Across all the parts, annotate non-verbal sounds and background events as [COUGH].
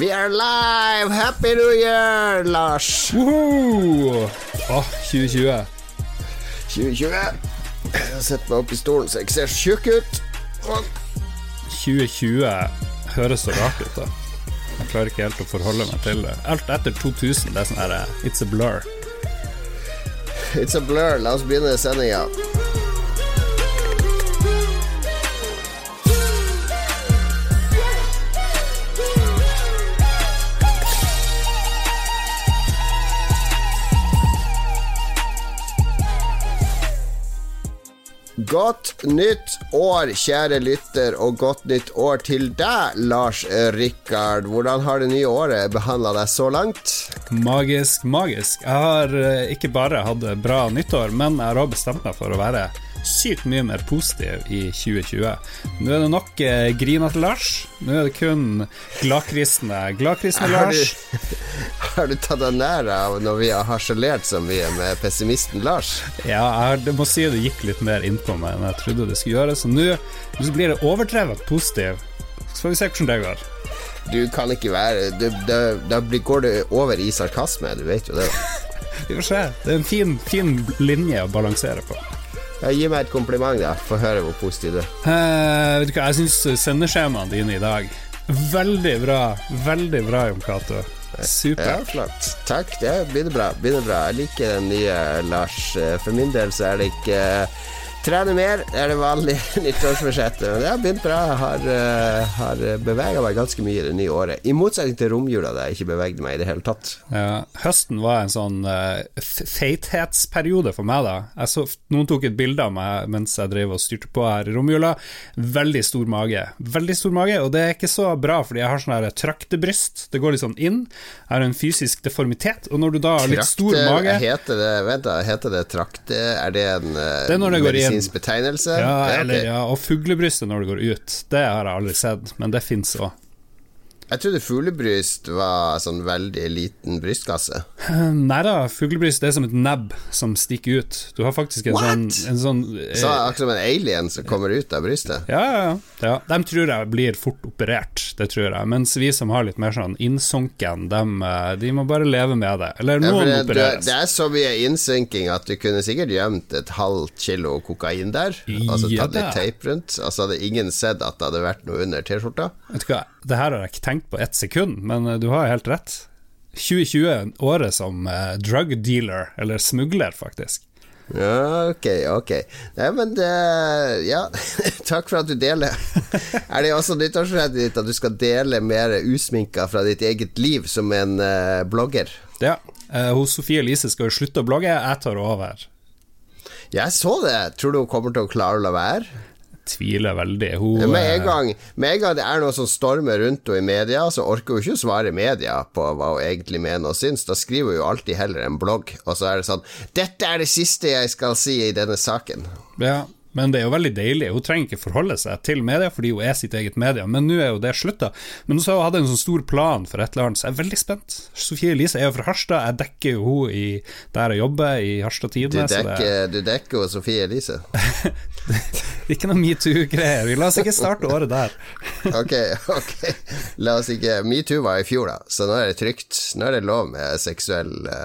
Vi er live! Happy New Year, Lars! Woho! Åh, 2020. 2020. Jeg setter meg opp i stolen så jeg ser tjukk ut. 2020 høres så rart ut, da. Jeg klarer ikke helt å forholde meg til det. Alt etter 2000, det er sånn her eh, It's a blur. It's a blur. La oss begynne sendinga. Godt nytt år, kjære lytter, og godt nytt år til deg, Lars Rikard. Hvordan har det nye året behandla deg så langt? Magisk, magisk. Jeg har eh, ikke bare hatt bra nyttår, men jeg har også bestemt meg for å være sykt mye mer positiv i 2020. Nå er det nok eh, grinete Lars. Nå er det kun gladkristne gladkristne Lars. [LAUGHS] har du tatt deg nær av når vi har harselert så mye med pessimisten Lars? Ja, jeg må si det gikk litt mer innpå meg enn jeg trodde det skulle gjøre, så nå blir det overdrevet positiv. Så får vi se hvordan det går. Du kan ikke være Da går det over i sarkasme, du vet jo det. [LAUGHS] Vi får se. Det er en fin, fin linje å balansere på. Ja, gi meg et kompliment, da. Få høre hvor positiv du er. Eh, vet du hva, jeg syns sendeskjemaene dine i dag Veldig bra. Veldig bra, Jon Cato. Ja, Supert. flott. Takk. Det blir bra. bra. Jeg liker den nye Lars. Eh, For min del så er det ikke Trene mer det er det vanlige [LAUGHS] nyttårsforsettet. Men det har begynt bra. Jeg har, uh, har bevega meg ganske mye i det nye året. I motsetning til romjula, der jeg ikke bevegde meg i det hele tatt. Ja, høsten var en sånn uh, feithetsperiode for meg, da. Jeg så, noen tok et bilde av meg mens jeg drev og styrte på her i romjula. Veldig stor mage. Veldig stor mage, og det er ikke så bra, fordi jeg har sånn her traktebryst. Det går litt sånn inn. Jeg har en fysisk deformitet, og når du da har litt stor mage Heter det, vent da, heter det trakte Er det en uh, Det er når det går inn. Medisinsk betegnelse? Ja, eller, ja, og fuglebrystet når det går ut. Det har jeg aldri sett, men det fins òg. Jeg trodde fuglebryst var sånn veldig liten brystkasse. [LAUGHS] Nei da, fuglebryst er som et nebb som stikker ut. Du har faktisk en What? sånn, en sånn eh, Så akkurat som en alien som kommer ut av brystet. ja, ja, ja, ja. De tror jeg blir fort operert, det tror jeg. Mens vi som har litt mer sånn innsunken, dem, eh, de må bare leve med det. Eller Ja, noen det, det, opereres. det er så mye innsynking at du kunne sikkert gjemt et halvt kilo kokain der. og så tatt litt teip rundt. så hadde ingen sett at det hadde vært noe under T-skjorta. Vet du hva, det her har jeg ikke tenkt på ett sekund, men eh, du har helt rett. 2020, året som eh, drug dealer, eller smugler, faktisk. Ok, ok. Nei, men det Ja, [LAUGHS] takk for at du deler. [LAUGHS] er det også nyttårsforsettet ditt at du skal dele mer usminka fra ditt eget liv som en uh, blogger? Ja, Uh, hos Sofie Elise skal jo slutte å blogge, jeg tar over. Jeg så det. Tror du hun kommer til å klare å la være? Tviler veldig. Hun Med en eh, gang, med en gang det er noe som stormer rundt henne i media, så orker hun ikke å svare media på hva hun egentlig mener og syns. Da skriver hun jo alltid heller en blogg, og så er det sånn 'Dette er det siste jeg skal si i denne saken'. Ja, men det er jo veldig deilig. Hun trenger ikke forholde seg til media fordi hun er sitt eget media, men nå er jo det slutta. Men så hadde hun en sånn stor plan for et eller annet, så jeg er veldig spent. Sofie Elise er jo fra Harstad, jeg dekker jo hun i, der jeg jobber, i Harstad Tidende. du dekker jo Sofie Elise. [LAUGHS] Ikke noe metoo-greier. Vi La oss ikke starte året der. [LAUGHS] Ok, ok. La oss ikke Metoo var i fjor, da, så nå er det trygt. Nå er det lov med seksuelle,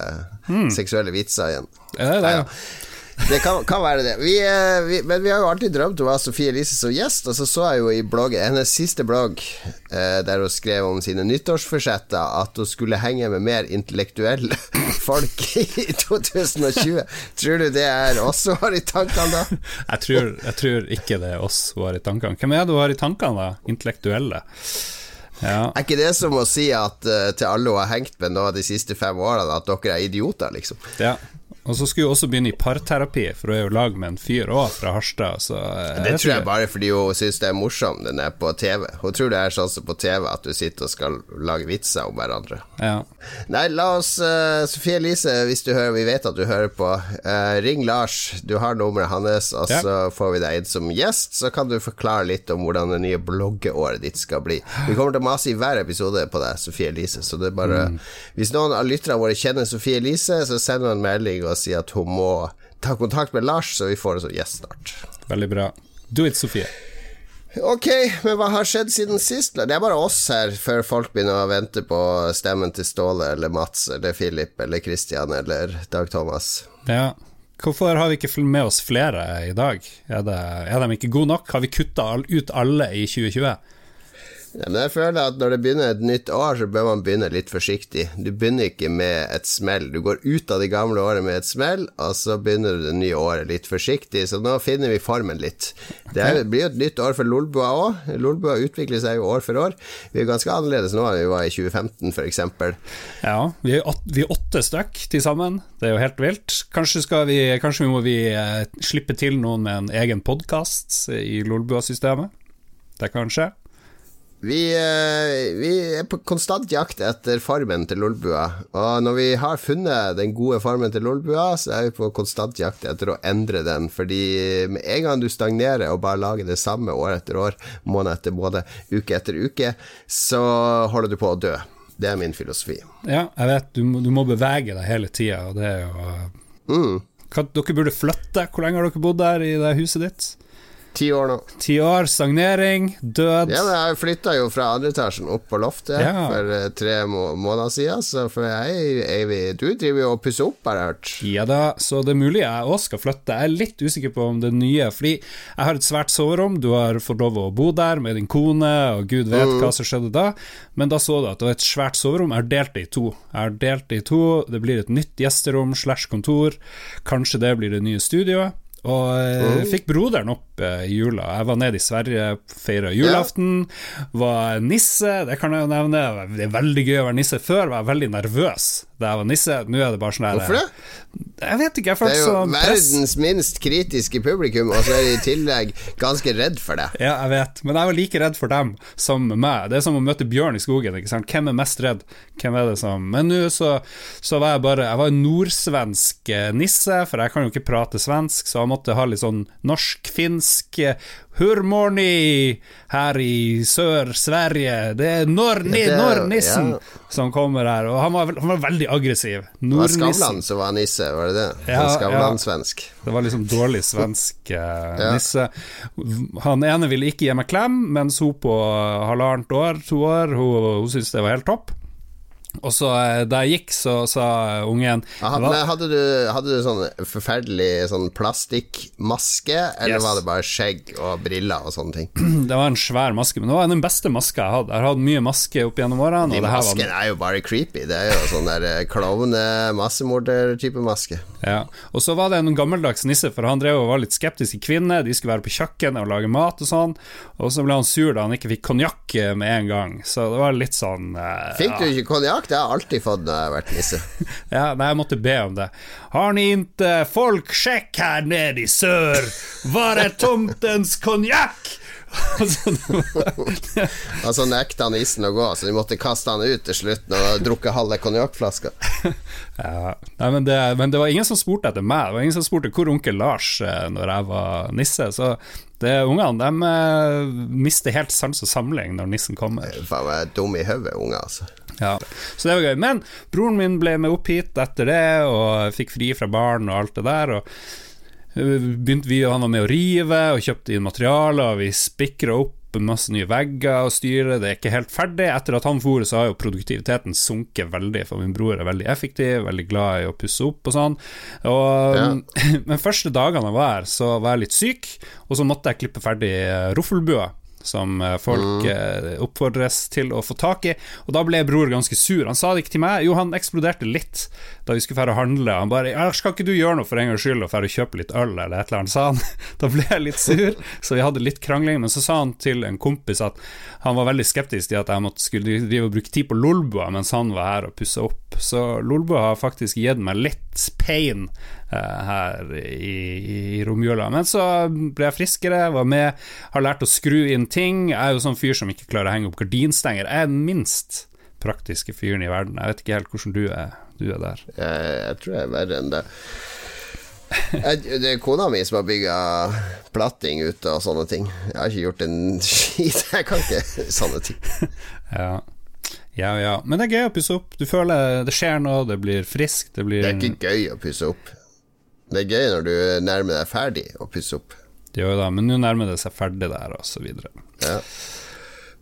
mm. seksuelle vitser igjen. Ja, det er det. Ja, ja. Det kan, kan være det. Vi, eh, vi, men vi har jo alltid drømt om å ha Sofie Elise som gjest, og så så jeg jo i bloggen, hennes siste blogg, eh, der hun skrev om sine nyttårsforsetter, at hun skulle henge med mer intellektuelle [LAUGHS] folk i 2020. Tror du det er oss som har i tankene da? Jeg tror, jeg tror ikke det er oss hun har i tankene. Hvem er det hun har i tankene, da? Intellektuelle? Ja. Er ikke det som å si at uh, til alle hun har hengt med nå de siste fem årene, at dere er idioter, liksom? ja. Og så skulle hun også begynne i parterapi, for hun er jo lag med en fyr òg, fra Harstad. Så eh, Det tror jeg bare fordi hun syns det er morsom den er på TV. Hun tror det er sånn som på TV, at du sitter og skal lage vitser om hverandre. Ja. Nei, la oss uh, Sofie Elise, hvis du hører, vi vet at du hører på, uh, ring Lars. Du har nummeret hans, og Ja. så får vi deg inn som gjest. Så kan du forklare litt om hvordan det nye bloggeåret ditt skal bli. Vi kommer til å mase i hver episode på deg, Sofie Elise. Så det er bare Hvis noen av lytterne våre kjenner Sofie Elise, så send henne en melding og si at hun må ta kontakt med Lars, så vi får en som gjest snart. Veldig bra. Do it, Sofie. Ok, men hva har skjedd siden sist? Det er bare oss her, før folk begynner å vente på stemmen til Ståle eller Mats eller Philip eller Christian eller Dag Thomas. Ja. Hvorfor har vi ikke med oss flere i dag? Er, det, er de ikke gode nok? Har vi kutta ut alle i 2020? Ja, men jeg føler at når det begynner et nytt år, så bør man begynne litt forsiktig. Du begynner ikke med et smell. Du går ut av det gamle året med et smell, og så begynner du det nye året litt forsiktig. Så nå finner vi formen litt. Det er, blir jo et nytt år for Lolbua òg. Lolbua utvikler seg jo år for år. Vi er ganske annerledes nå enn vi var i 2015, f.eks. Ja, vi er, åtte, vi er åtte stykk til sammen. Det er jo helt vilt. Kanskje, vi, kanskje må vi eh, slippe til noen med en egen podkast i Lolbua-systemet. Det kan skje. Vi, eh, vi, er på konstant jakt etter farmen til Lolbua. Og når vi har funnet den gode farmen til Lolbua, så er vi på konstant jakt etter å endre den. Fordi med en gang du stagnerer og bare lager det samme år etter år, måned etter måned, uke etter uke, så holder du på å dø. Det er min filosofi. Ja, jeg vet. Du, må, du må bevege deg hele tida, og det er jo mm. Dere burde flytte. Hvor lenge har dere bodd der i det huset ditt? Ti år nå. Ti år, stagnering, død. Ja, men Jeg flytta jo fra andre etasjen opp på loftet ja. for uh, tre må måneder siden, så for jeg, jeg, du driver jo og pusser opp, har jeg hørt. Ja da, så det er mulig jeg òg skal flytte. Jeg er litt usikker på om det nye, fordi jeg har et svært soverom, du har fått lov å bo der med din kone, og gud vet mm. hva som skjedde da, men da så du at det var et svært soverom, jeg har delt det i to. Jeg har delt det i to, det blir et nytt gjesterom slash kontor, kanskje det blir det nye studioet. Og jeg fikk broderen opp eh, i jula. Jeg var nede i Sverige, feira julaften. Ja. Var nisse, det kan jeg jo nevne. Det er veldig gøy å være nisse. Før var jeg veldig nervøs da jeg var nisse. Nå er det bare sånn her Hvorfor det? Jeg vet ikke, jeg føler så Det er jo verdens minst kritiske publikum, og så er de i tillegg ganske redd for det. Ja, jeg vet, men jeg var like redd for dem som meg. Det er som å møte bjørn i skogen, ikke sant. Hvem er mest redd? Hvem er det som Men nå så, så, var jeg bare Jeg var en nordsvensk eh, nisse, for jeg kan jo ikke prate svensk, så jeg måtte ha litt sånn norsk-finsk Hurmorni her i Sør-Sverige. Det er Nornissen ja, ja. som kommer her, og han var, han var veldig aggressiv. Var Skavlan som var nisse, var det det? Ja, Skavlan-svensk. Ja. Det var liksom dårlig svensk [LAUGHS] uh, nisse. Han ene ville ikke gi meg klem, mens hun på halvannet år, to år, hun, hun syntes det var helt topp. Og så eh, da jeg gikk, så sa ungen hadde, hadde, du, hadde, du, sånn forferdelig sånn plastikkmaske, eller yes. var det bare skjegg og briller og sånne ting? [CLEARS THROAT] Det var en svær maske, men det var den beste maska jeg hadde. Jeg har hatt mye maske opp gjennom årene. De maskene var... er jo bare creepy. Det er jo sånn der eh, klovne-massemorder-type maske. Ja. Og så var det en gammeldags nisse, for han drev og var litt skeptisk til kvinner. De skulle være på kjøkkenet og lage mat og sånn. Og så ble han sur da han ikke fikk konjakk med en gang. Så det var litt sånn eh, Fikk du ikke konjakk? Konjakk, det har jeg alltid fått når jeg har vært nisse. [LAUGHS] ja, nei, jeg måtte be om det. Har ni inte folk sjekk her nede i sør? Var er tomtens konjakk? [LAUGHS] [LAUGHS] og så nekta nissen å gå, så de måtte kaste han ut til slutt når han drukket halve konjakkflaska. ja, men, det, men det var ingen som spurte etter meg. Det var ingen som spurte hvor onkel Lars eh, når jeg var nisse. Så det, ungene de eh, mister helt sans og samling når nissen kommer. Faen meg dum i hodet, unger, altså. Ja, så det var gøy. Men broren min ble med opp hit etter det, og fikk fri fra barn og alt det der. Og eh, begynte vi, han var med å rive, og kjøpte inn materialer, og vi spikra opp masse nye vegger og styre, det er ikke helt ferdig. Etter at han for, så har jo produktiviteten sunket veldig, for min bror er veldig effektiv, veldig glad i å pusse opp og sånn. Og, ja. [CLEARS THROAT] Men første dagene jeg var her, så var jeg litt syk, og så måtte jeg klippe ferdig roffelbua som eh, folk mm. oppfordres til å få tak i. Og da ble bror ganske sur. Han sa det ikke til meg, jo, han eksploderte litt da vi skulle dra handle. Han bare 'Skal ikke du gjøre noe for en gangs skyld og og kjøpe litt øl', eller et eller annet, [LAUGHS] sa han. Da ble jeg litt sur, så vi hadde litt krangling. Men så sa han til en kompis at han var veldig skeptisk til at jeg måtte skulle drive og bruke tid på Lolbua mens han var her og pussa opp. Så Lolbua har faktisk gitt meg litt pain uh, her i, i romjula. Men så ble jeg friskere, var med, har lært å skru inn ting. Jeg er jo sånn fyr som ikke klarer å henge opp gardinstenger. Jeg er den minst praktiske fyren i verden. Jeg vet ikke helt hvordan du er, du er der. Jeg, jeg tror jeg er verre enn det. Jeg, det er kona mi som har bygga platting ute og sånne ting. Jeg har ikke gjort en skit. Jeg kan ikke sånne ting. [LAUGHS] Ja. ja, ja. Men det er gøy å pusse opp. Du føler det skjer noe, det blir friskt. Det, blir... det er ikke gøy å pusse opp. Det er gøy når du nærmer deg ferdig å pusse opp. Jo da, men nå nærmer det seg ferdig der, og så videre. Ja.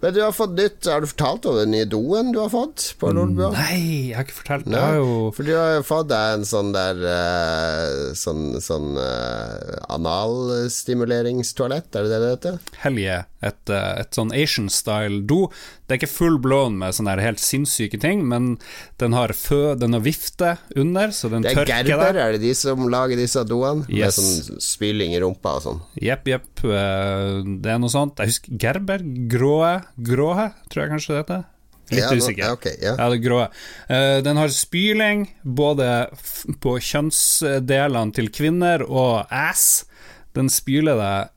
Men du har fått nytt Har du fortalt om den nye doen du har fått på Lolbua? Nei, jeg har ikke fortalt det. Jo For du har jo fått deg en sånn der eh, Sånn, sånn uh, analstimuleringstoalett, er det det det heter? Helje, et, eh, et sånn Asian-style do. Det er ikke full blown med sånne helt sinnssyke ting, men den har fø, den har vifte under, så den tørker der. Det er Gerber, er det de som lager disse doene? Yes. Med sånn spyling i rumpa og sånn. Jepp, jepp, eh, det er noe sånt. Jeg husker Gerber, Gråe, Gråhe, tror jeg kanskje det heter. Litt Ja, usikker. ja, ok, ja. det er grå. Eh, den har spyling både på kjønnsdelene til kvinner og ass. Den spyler deg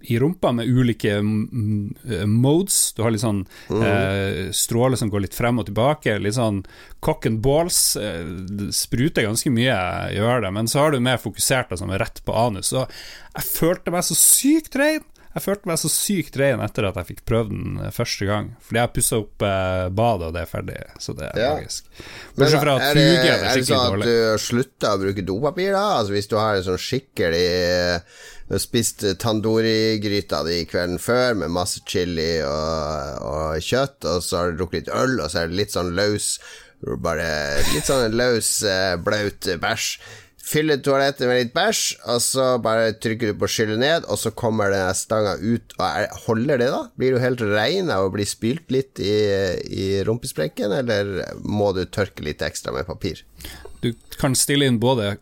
i rumpa med ulike mm, modes. Du har litt sånn eh, stråle som går litt frem og tilbake, litt sånn cock and balls. Eh, spruter ganske mye, gjør det, men så har du mer fokusert deg er rett på anus. Og jeg følte meg så sykt rein! Jeg følte meg så sykt rein etter at jeg fikk prøvd den eh, første gang. Fordi jeg pussa opp eh, badet, og det er ferdig. Så det er Ja. magisk. Bortsett fra at er det, dårlig. er det sånn at du slutter å bruke dopapir, da? Altså Hvis du har en sånn skikkelig Du har spist tandoori-gryta di kvelden før med masse chili og, og kjøtt, og så har du drukket litt øl, og så er det litt sånn løs Bare litt sånn løs, eh, blaut bæsj. Fyller toalettet med litt bæsj, og så bare trykker du på 'skylle ned', og så kommer den stanga ut. Og er, holder det, da? Blir du helt rein av å bli spylt litt i, i rumpesprekken, eller må du tørke litt ekstra med papir? Du kan stille inn både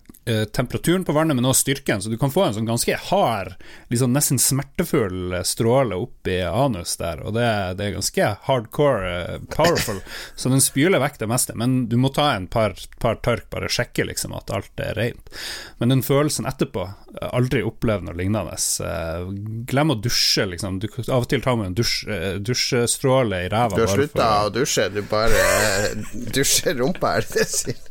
temperaturen på vannet, men også styrken, så du kan få en sånn ganske hard, liksom nesten smertefull eh, stråle opp i anus der, og det, det er ganske hardcore eh, powerful, [LAUGHS] så den spyler vekk det meste, men du må ta en par, par tørk, bare sjekke liksom at alt er rent. Men den følelsen etterpå, eh, aldri opplevd noe lignende. Eh, Glem å dusje, liksom. Du, av og til tar man en dusj, eh, dusjstråle i ræva. Du har slutta å- dusje, du bare dusjer rumpa, er det det sier?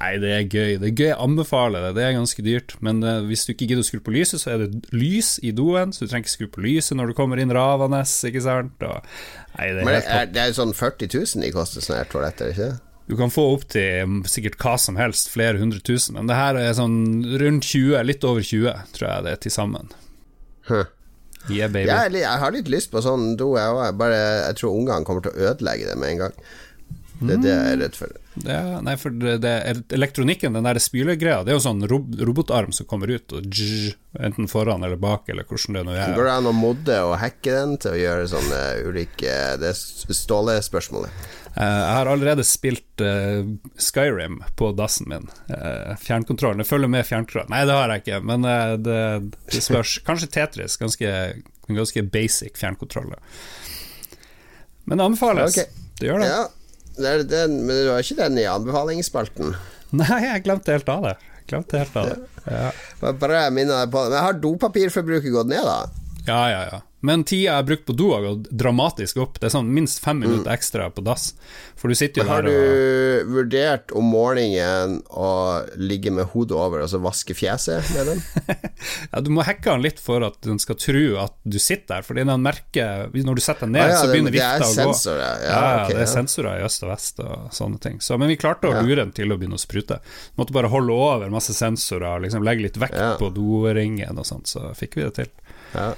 Nei, det er gøy. Det er gøy, jeg anbefaler det. Det er ganske dyrt. Men eh, hvis du ikke gidder å skru på lyset, så er det lys i doen, så du trenger ikke skru på lyset når du kommer inn ravende, ikke sant. Og, nei, det er Men det er, det er sånn 40 000 de koster sånne her toaletter, ikke? Du kan få opp til mm, sikkert hva som helst, flere hundre tusen, men det her er sånn rundt 20, litt over 20, tror jeg det er til sammen. Huh. Yeah, baby. Jeg, jeg har litt lyst på sånn do, jeg òg. Jeg tror ungene kommer til å ødelegge det med en gang. Det er det jeg er redd for. Det, nei, for det, det er elektronikken, den der spylegreia, det er jo sånn rob robotarm som kommer ut, og dzz, enten foran eller bak, eller hvordan det nå er. Går det an å modde og hacke den til å gjøre sånne ulike Det er stålespørsmålet. Eh, Jeg har allerede spilt uh, Skyrim på dassen min. Uh, fjernkontrollen. Det følger med fjernkontroll. Nei, det har jeg ikke, men uh, det, det spørs. [LAUGHS] Kanskje Tetris. Ganske, ganske basic fjernkontroller. Men det anbefales. Okay. Det gjør det. Ja, det den, men du har ikke den i anbefalingsspalten? [LAUGHS] Nei, jeg glemte helt av det. Glemte helt av det. Ja. Bare minne deg på det. Men har dopapirforbruket gått ned, da? ja, ja, ja. Men tida jeg har brukt på do, har gått dramatisk opp. Det er sånn minst fem minutter ekstra på dass. For du sitter jo Men Har der og du vurdert om morgenen å ligge med hodet over og så vaske fjeset med den? [LAUGHS] Ja, du må hacke den litt for at den skal tro at du sitter der, fordi den merker Når du setter den ned, Ah, ja, så det- begynner det er vifta å gå. sensorer, ja, Ja, ok, det er sensorer i øst og vest og sånne ting. Så, men vi klarte å lure den til å begynne å sprute. Måtte bare holde over masse sensorer, liksom legge litt vekt på doringen og sånt, så fikk vi det til. Ja.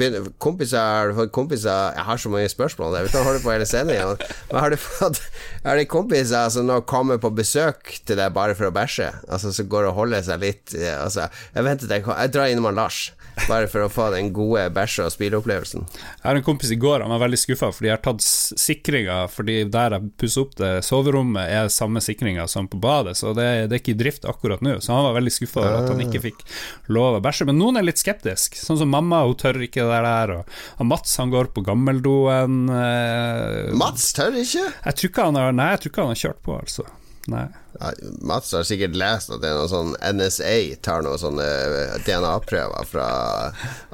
Det, kompiser, kompiser Jeg har så mange spørsmål, jeg vet ikke om jeg på hele sendingen. Men har du fått Er det kompiser som nå kommer på besøk til deg bare for å bæsje? Altså som går og holder seg litt eh, Altså, jeg venter til jeg, jeg drar innom Lars, bare for å få den gode bæsje- og spyleopplevelsen. Jeg har en kompis i går, han var veldig skuffa fordi jeg har tatt sikringa, fordi der jeg pusser opp det soverommet, er samme sikringa som på badet, så det, det er ikke i drift akkurat nå. Så han var veldig skuffa over at han ikke fikk lov å bæsje. Men noen er litt skeptisk, sånn som mamma, hun tør ikke det der, og Mats, han går på gammeldoen. Eh, Mats tør ikke? jeg tror ikke han har Nei, jeg tror ikke han har kjørt på, altså. Nei. Ja, Mats har sikkert lest at det er noe sånn NSA tar noen sånne DNA-prøver fra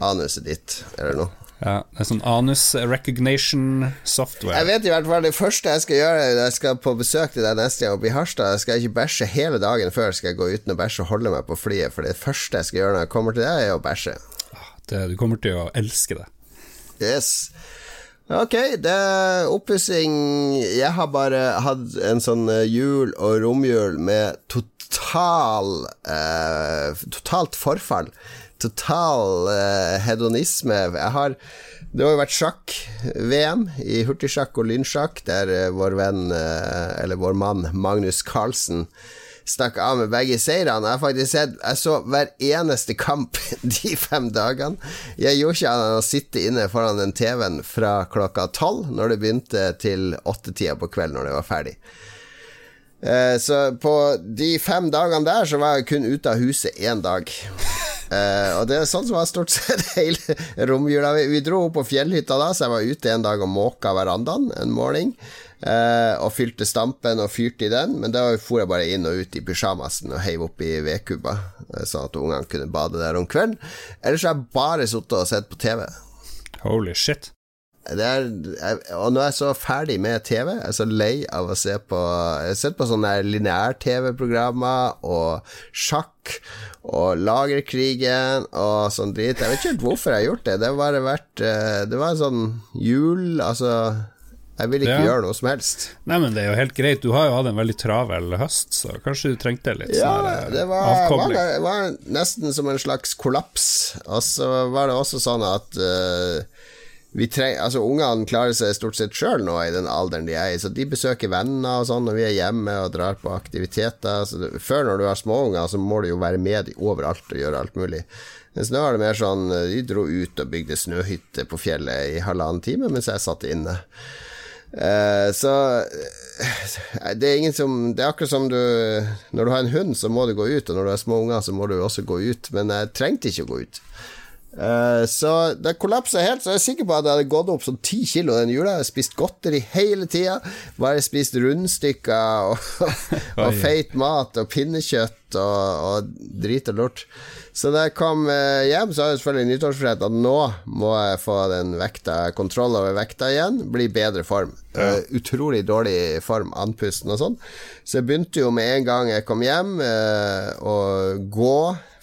anuset ditt, eller noe. Ja, det er sånn anus recognition software. Jeg vet i hvert fall det første jeg skal gjøre når jeg skal på besøk til deg neste gang oppe i Harstad, skal jeg ikke bæsje hele dagen før, skal jeg gå uten å bæsje og holde meg på flyet, for det første jeg skal gjøre når jeg kommer til deg, er å bæsje. Det, du kommer til å elske det. Yes. Ok, det er oppussing Jeg har bare hatt en sånn eh, jul og romjul med total eh, Totalt forfall. Total eh, hedonisme. Jeg har Det har jo vært sjakk-VM i hurtigsjakk og lynsjakk, der eh, vår venn, eh, eller vår mann, Magnus Carlsen stakk av med begge seirene. Jeg har faktisk sett Jeg så hver eneste kamp [LAUGHS] de fem dagene. Jeg gjorde ikke annet enn å sitte inne foran den TV-en fra klokka tolv, når det begynte, til åttetida på kvelden, når det var ferdig. Eh, så på de fem dagene der så var jeg kun ute av huset én dag. Uh, og det er sånn som var stort sett [LAUGHS] hele romjula. Vi, vi dro opp på fjellhytta da, så jeg var ute en dag og måka verandaen en morgen. Eh, og fylte stampen og fyrte i den, men da for jeg bare inn og ut i pysjamasen og heiv opp i vedkubba, eh, sånn at ungene kunne bade der om kvelden. Ellers har jeg bare sittet og sett på TV. Holy shit. Er, og nå er jeg så ferdig med TV. Jeg er så lei av å se på Jeg har sett på sånne lineær-TV-programmer og sjakk og Lagerkrigen og sånn drit. Jeg vet ikke helt hvorfor jeg har gjort det. Det har bare vært eh, Det var sånn jul, altså jeg vil ikke ja. gjøre noe som helst. Nei, men det er jo helt greit. Du har jo hatt en veldig travel høst, så kanskje du trengte litt ja, sånn eh, det var, avkobling. Var, det var nesten som en slags kollaps. Og så var det også sånn at uh, vi treng, altså Ungene klarer seg stort sett sjøl nå i den alderen de er i, så de besøker venner og sånn når vi er hjemme og drar på aktiviteter. Det, før, når du har småunger, så må du jo være med overalt og gjøre alt mulig. Mens nå er det mer sånn De dro ut og bygde snøhytte på fjellet i halvannen time mens jeg satt inne. Uh, så uh, det er ingen som Det er akkurat som du Når du har en hund, så må du gå ut, og når du har små unger, så må du også gå ut. Men jeg trengte ikke å gå ut. Uh, så det kollapsa helt, så jeg er sikker på at jeg hadde gått opp sånn ti kilo den jula. Jeg har spist godteri hele tida. Bare spist rundstykker og, [LAUGHS] og [LAUGHS] feit mat og pinnekjøtt og, og drit og lort. Så da jeg kom uh, hjem, så hadde jeg selvfølgelig nyttårsforsett at nå må jeg få den vekta kontroll over vekta igjen. Bli i bedre form. Uh, utrolig dårlig form, andpusten og sånn. Så jeg begynte jo med en gang jeg kom hjem, å gå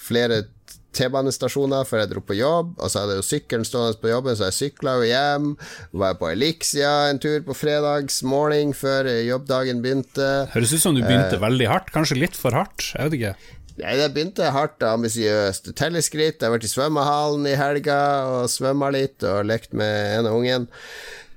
flere T-banestasjoner før jeg dro på jobb, og så hadde jeg jo sykkelen stående på jobben, så jeg sykla jo hjem. Var på Elixia en tur på fredagsmorgen før jobbdagen begynte. Høres ut som du begynte eh, veldig hardt, kanskje litt for hardt, jeg vet ikke. Nei, det begynte hardt og ambisiøst. Telleskritt. Jeg har vært i svømmehallen i helga og svømma litt og lekt med en av ungen.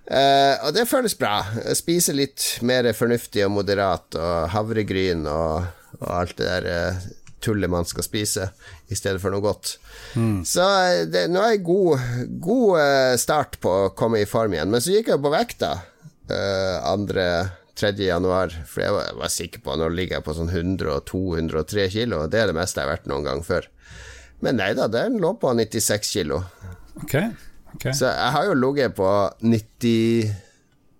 Uh, og det føles bra. Spise litt mer fornuftig og moderat, og havregryn og, og alt det der uh, tullet man skal spise, i stedet for noe godt. Mm. Så eh, det, nå er jeg god, god eh, start på å komme i form igjen. Men så gikk jeg på vekta uh, andre 3. januar, for jeg var, var sikker på at Nå ligger jeg på sånn 102-103 kilo, det er det meste jeg har vært noen gang før. Men nei da, den lå på 96 kilo. Okay. Okay. Så jeg har jo ligget på 90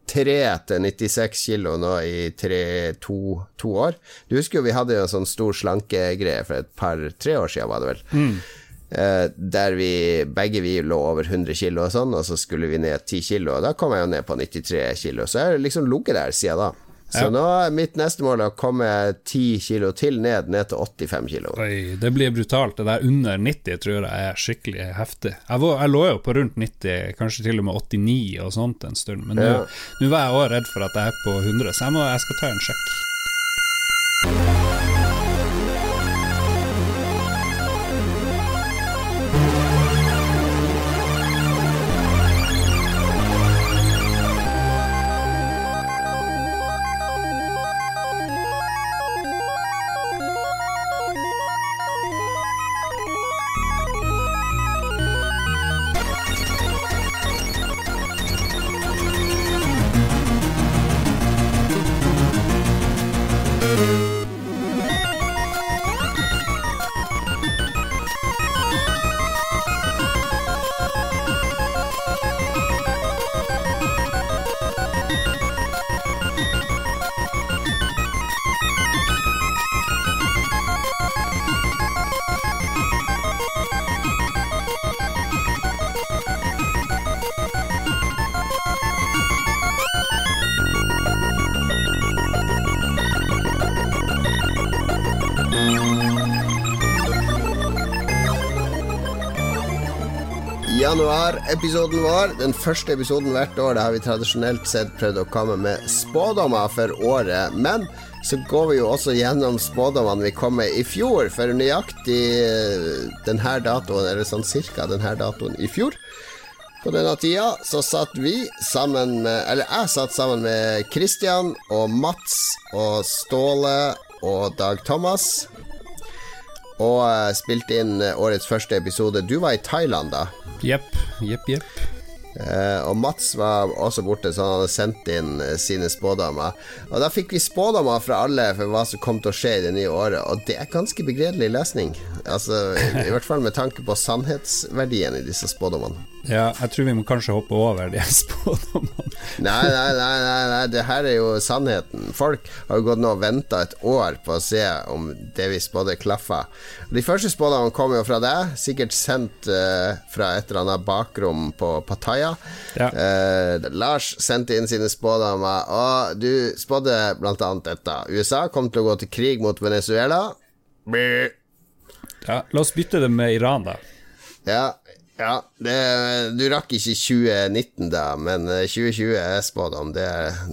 3 til 96 kilo nå i tre, to, to, år. Du husker jo vi hadde en sånn stor slankegreie for et par-tre år siden, var det vel. Mm. Eh, der vi begge vi lå over 100 kilo og sånn, og så skulle vi ned 10 kilo. Og da kom jeg jo ned på 93 kilo, så jeg har liksom ligget der siden da. Så nå er mitt neste mål å komme 10 kilo til ned, ned til 85 kilo. Oi, det blir brutalt. Det der under 90 tror jeg er skikkelig heftig. Jeg, var, jeg lå jo på rundt 90, kanskje til og med 89 og sånt en stund, men nå, ja. var jeg òg redd for at jeg er på 100, så jeg, må, jeg skal ta en sjekk. Januarepisoden vår, den første episoden hvert år, da har vi tradisjonelt sett prøvd å komme med spådommer for året. Men så går vi jo også gjennom spådommene vi kom med i fjor, for nøyaktig eh, denne datoen, eller sånn cirka denne datoen i fjor. På denne tida så satt vi sammen med Eller jeg satt sammen med Christian og Mats og Ståle og Dag Thomas. Og eh, spilte inn eh, årets første episode. Du var i Thailand da. Jepp, jepp, jepp. Uh, og Mats var også borte, så han hadde sendt inn uh, sine spådommer. Og da fikk vi spådommer fra alle for hva som kom til å skje i det nye året, og det er ganske begredelig lesning. Altså, I hvert fall med tanke på sannhetsverdien i disse spådommene. Ja, jeg tror vi må kanskje hoppe over de [LAUGHS] spådommene. Nei, nei, nei, nei, nei, det her er jo sannheten. Folk har jo gått nå og venta et år på å se om det vi spådde, klaffa. De første spådommene kom jo fra deg, sikkert sendt uh, fra et eller annet bakrom på Pattaya. Ja. Uh, Lars sendte inn sine spådommer, og du spådde blant annet dette. USA kom til å gå til krig mot Venezuela. Brr. Ja, la oss bytte det med Iran, da. Ja, ja det, du rakk ikke 2019 da, men eh, 2020 er spådom. Det,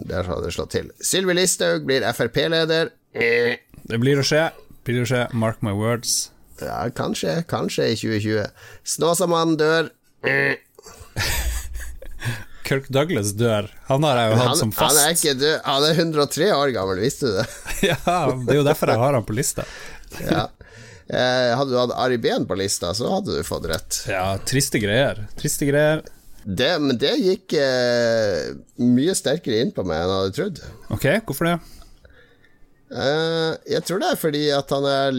der har det slått til. Sylvi Listhaug blir Frp-leder. Eh, Det blir å skje. Blir å skje. Mark my words. Ja, kanskje, kanskje i 2020. Snåsamannen dør. Eh, [LAUGHS] Kirk Douglas dør. Han har jeg jo hatt som som han er fast. ikke død. Han er 103 år gammel, visste du det? [LAUGHS] ja, det er jo derfor jeg har han på lista. Ja. Eh, hadde du hatt Ari Behn på lista, så hadde du fått rett. Ja, triste greier. Triste greier. Det, men det gikk eh, mye sterkere inn på meg enn jeg hadde trodd. Ok, hvorfor det? Eh, jeg tror det er fordi at han er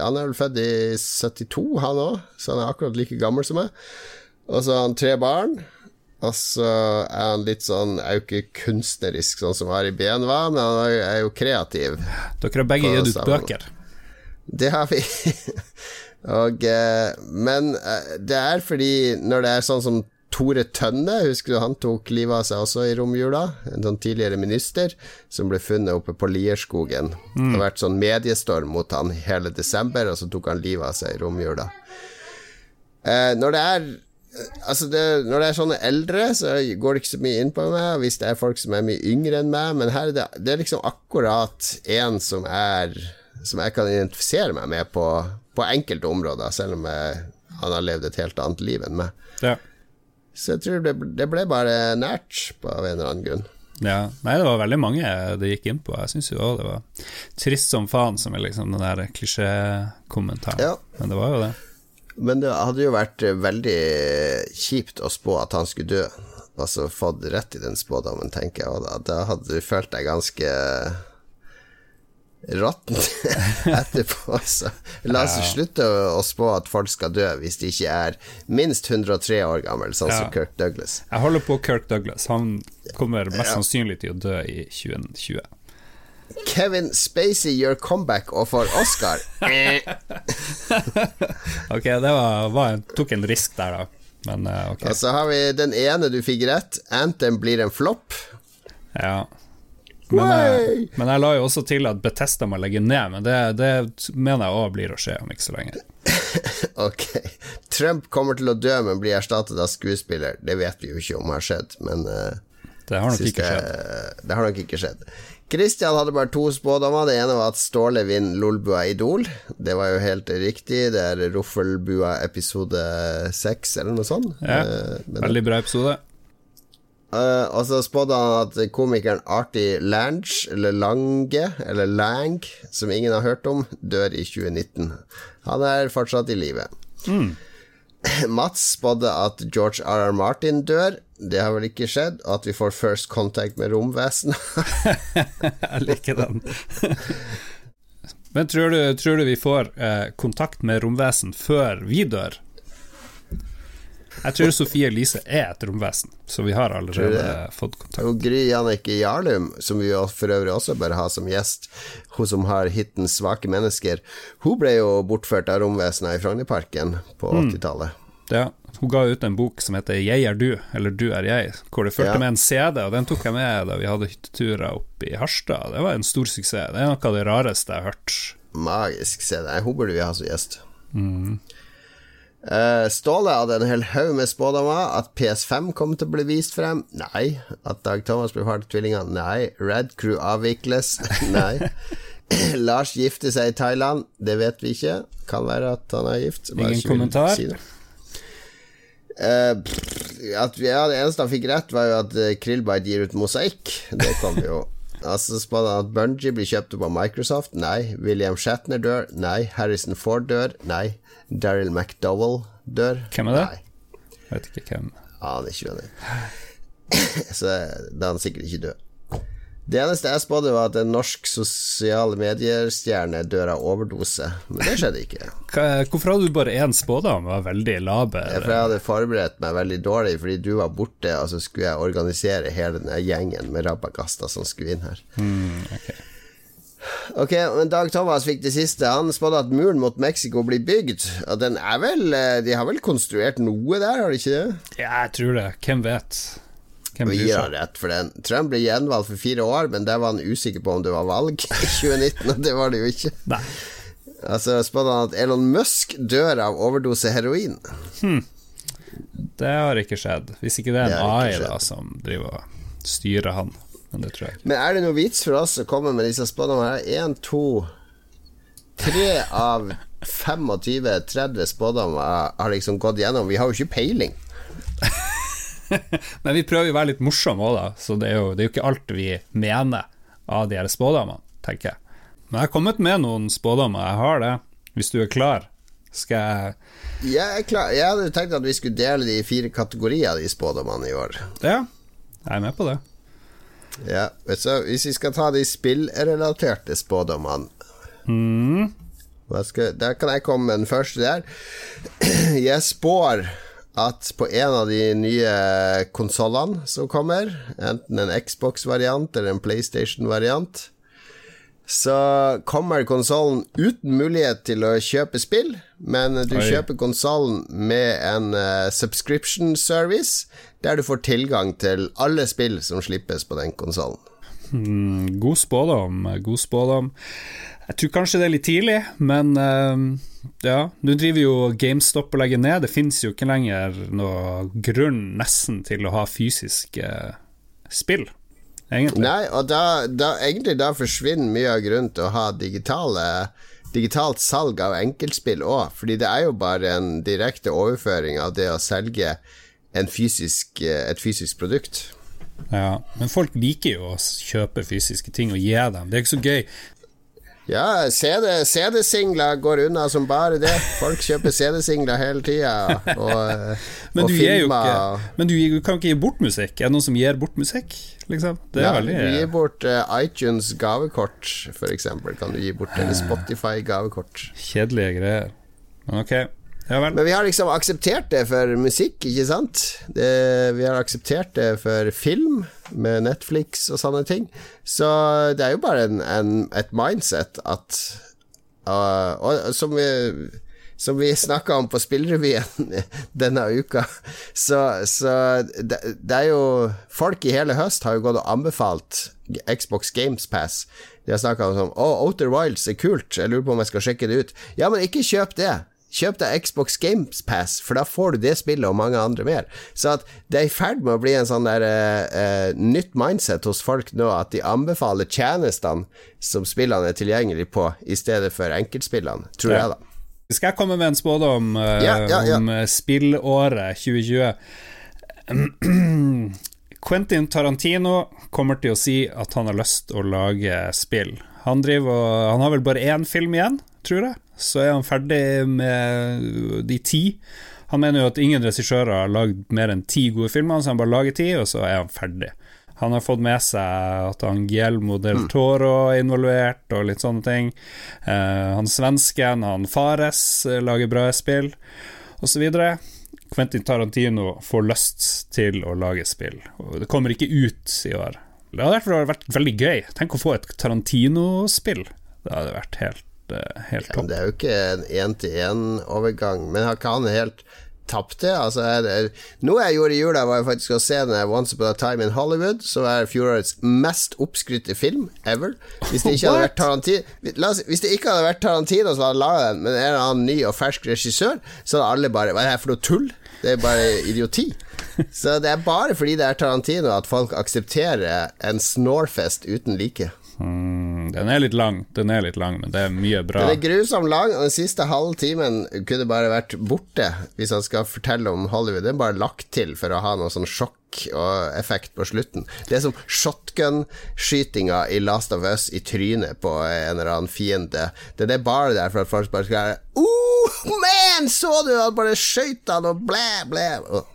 Han er vel født i 72, han òg, så han er akkurat like gammel som meg. Og så har han tre barn. Og så er han litt sånn Er jo ikke kunstnerisk, sånn som Ari Behn var, men han er jo- kreativ. Dere har begge gitt ut bøker. Det har vi. [LAUGHS] og, eh, men eh, det er fordi når det er sånn som Tore Tønne, husker du han tok livet av seg også i romjula? En sånn tidligere minister som ble funnet oppe på Lierskogen. Det har vært sånn mediestorm mot han hele desember, og så tok han livet av seg i romjula. Eh, når det er Altså det, Når det er sånne eldre, så går det ikke så mye inn på meg. Hvis det er folk som er mye yngre enn meg, men her er det, det er liksom akkurat en som er Som jeg kan identifisere meg med på, på enkelte områder, selv om jeg, han har levd et helt annet liv enn meg. Ja. Så jeg tror det, det ble bare nært, på av en eller annen grunn. ja. Nei, det var veldig mange det gikk inn på. Jeg syns jo òg det var trist som faen, som er liksom den der klisjékommentaren. Ja. Men det var jo det. Men det hadde jo vært veldig kjipt å spå at han skulle dø, Altså så fått rett i den spådommen, tenker jeg. Og da, da hadde du følt deg ganske råtten [LAUGHS] etterpå. Så la oss slutte å, spå at folk skal dø hvis de ikke er minst 103 år gammel, sånn som Kirk Douglas. Jeg holder på Kirk Douglas. Han kommer mest sannsynlig til å dø i 2020. Kevin Spacey gjør comeback og får Oscar. [LAUGHS] Ok, det var, var en, tok en risk der, da. Men eh, ok. og så har vi den ene du fikk rett. Anthem blir en flopp. Ja. Men jeg, men jeg la jo også til at Betesta må legge ned, men det, det mener jeg òg blir å skje om ikke så lenge. [LAUGHS] Ok. Trump kommer til å dø, men blir erstattet av skuespiller. Det vet vi jo ikke om har skjedd, men uh, Det har det, det har nok ikke skjedd. Christian hadde bare to spådommer. Det ene var at Ståle vinner Lolbua Idol. Det var jo helt riktig. Det er Roffelbua episode seks, eller noe sånt. Ja, Eh, Veldig bra episode. Eh, og så spådde han at komikeren Artie Lange, eller Lange, eller Lang, som ingen har hørt om, dør i 2019. Han er fortsatt i live. [CLEARS THROAT] Mats spådde at George R.R. Martin dør. Det har vel ikke skjedd. Og at vi får first contact med romvesen. [LAUGHS] Jeg liker den. Men tror du, tror du vi får eh, kontakt med romvesen før vi dør? Jeg tror Sofie Elise er et romvesen, så vi har allerede fått kontakt. Og Gry Jannicke Jarlum, som vi for øvrig også bør ha som gjest, hun som har hiten 'Svake mennesker', hun ble jo bortført av romvesenet i Frognerparken på 80-tallet. Ja, hun ga ut en bok som heter 'Jeg er du', eller 'Du er jeg', hvor det fulgte Ja. med en CD, og den tok jeg med da vi hadde hytteturer oppe i Harstad. Det var en stor suksess. Det er noe av det rareste jeg har hørt. Magisk CD. Hun burde vi ha som gjest. Uh, Ståle hadde en hel haug med spådommer. At PS5 kom til å bli vist frem? Nei. At Dag Thomas blir far til tvillingene? Nei. Red Crew avvikles? [LAUGHS] Nei. [CLEARS THROAT] Lars gifter seg i Thailand? Det vet vi ikke. Kan være at han er gift. Ingen kommentar? Si uh, at, ja, det eneste han fikk rett, var jo at uh, Krillbite gir ut mosaikk. Det kom jo Altså at Bungie blir kjøpt opp av Microsoft? Nei. William Shatner dør? Nei. Harrison Ford dør? Nei. Daryl McDowell dør? Hvem er det? Nei. Vet ikke hvem. Aner ikke hvem det er. [CLEARS THROAT] Så da er han sikkert ikke død. Det eneste jeg spådde, var at en norsk sosiale medier-stjerne dør av overdose, men det skjedde ikke. Hvorfor hadde du bare én spådom? Var veldig laber? For jeg hadde forberedt meg veldig dårlig, fordi du var borte, og så skulle jeg organisere hele denne gjengen med rabagaster som skulle inn her. Mm, okay. Ok, men Dag Thomas fikk det siste. Han spådde at muren mot Mexico blir bygd. Og den er vel eh, De har vel konstruert noe der, har de ikke det? Ja, jeg tror det. Hvem vet? Hvem gir han rett for den. Trump ble gjenvalgt for fire år, men der var han usikker på om det var valg i [LAUGHS] 2019, og det var det jo ikke. Nei. Altså spådde han at Elon Musk dør av overdose heroin. Hmm. Det har ikke skjedd. Hvis ikke det er en det AI da som driver og styrer han. Men det tror jeg ikke. Men er det noe vits for oss å komme med disse spådommene? Én, to, tre av 25-30 spådommer har liksom gått gjennom. Vi har jo ikke peiling. [LAUGHS] Men vi prøver jo å være litt morsomme òg, da. Så det er, jo, det er, jo, ikke alt vi mener av de her spådommene, tenker jeg. Men jeg har kommet med noen spådommer. Jeg har det. Hvis du er klar, skal jeg Jeg er klar. Jeg hadde tenkt at vi skulle dele de fire kategorier, de spådommene i år. Ja, jeg er med på det. Ja, så Hvis vi skal ta de spillrelaterte spådommene mm. Der kan jeg komme med den første der. [CLEARS THROAT] Jeg spår at på en av de nye konsollene som kommer, enten en Xbox-variant eller en PlayStation-variant, så kommer konsollen uten mulighet til å kjøpe spill, men du Oi. kjøper konsollen med en uh, subscription service, der du får tilgang til alle spill som slippes på den konsollen. Hmm, god spådom, god spådom. Jeg tror kanskje det er litt tidlig, men uh, ja. Nå driver jo GameStop og legger ned. Det finnes jo ikke lenger noe grunn nesten til å ha fysiske spill, egentlig. Nei, og da, da, egentlig da forsvinner mye av grunnen til å ha digitale digitalt salg av enkeltspill òg, fordi det er jo bare en direkte overføring av det å selge fysisk, et fysisk produkt. Ja, men folk liker jo å kjøpe fysiske ting og gi dem. Det er ikke så gøy. Ja, CD-singler CD går unna som bare det. Folk kjøper CD-singler hele tida. Og, [LAUGHS] men, og du ikke, men du, kan ikke gi bort musikk? Er det noen som gir bort musikk? Liksom? Det ja, veldig Du gir bort uh, iTunes gavekort, f.eks. Kan du gi bort Eller Spotify gavekort. Kjedelige greier. Men ok. Ja, Men vi har liksom akseptert det for musikk, ikke sant? Det, vi har akseptert det for film, med Netflix og sånne ting. Så det er jo bare en, en, et mindset at uh, Og som vi som vi snakka om på Spillrevyen [LAUGHS] denne uka. Så, så det, det, er jo Folk i hele høst har jo gått og anbefalt Xbox Games Pass. De har snakka om sånn Å, Outer Wilds er kult, jeg lurer på om jeg skal sjekke det ut. Ja, men ikke kjøp det. Kjøp deg Xbox Games Pass, for da får du det spillet og mange andre mer. Så at det er i ferd med å bli en sånn der uh, nytt mindset hos folk nå, at de anbefaler tjenestene som spillene er tilgjengelig på, i stedet for enkeltspillene, tror ja. jeg, da. Skal jeg komme med en spådom uh, ja, ja, ja. om spillåret 2020? [CLEARS THROAT] Quentin Tarantino kommer til å si at han har lyst å lage spill. Han, driver, han har vel bare én film igjen, tror jeg så er han ferdig med de ti. Han mener jo at ingen regissører har lagd mer enn ti gode filmer, så han bare lager ti, og så er han ferdig. Han har fått med seg at han Guillermo del mm. Toro er involvert, og litt sånne ting. Uh, han svensken, han Fares, eh, lager bra spill, osv. Quentin Tarantino får lyst til å lage spill, og det kommer ikke ut i år. Det hadde vært veldig gøy. Tenk å få et Tarantino-spill. Det hadde vært helt helt, helt topp. Ja, det er jo ikke en én-til-én-overgang, men har ikke han helt tapte. Altså, jeg, noe jeg gjorde i jula, var faktisk å se den Once Upon a Time in Hollywood, som er fjorårets mest oppskrytte film ever. Hvis det ikke hadde vært Tarantino oss, Hvis det ikke hadde vært Tarantino som hadde laget den, men en annen ny og fersk regissør, så hadde alle bare Hva er det her for noe tull? Det er bare idioti. Så det er bare fordi det er Tarantino at folk aksepterer en snorfest uten like. Mm, den er litt lang, den er litt lang, men det er mye bra. Den er grusomt lang, og den siste halve timen kunne bare vært borte hvis han skal fortelle om Hollywood. Den er bare lagt til for å ha noe sånn sjokk og effekt på slutten. Det er som shotgun-skytinga i Last of Us i trynet på en eller annen fiende. Det er bare der for at folk bare skal Oh, man! Så du han bare skøyt han og blæ, blæ? Oh.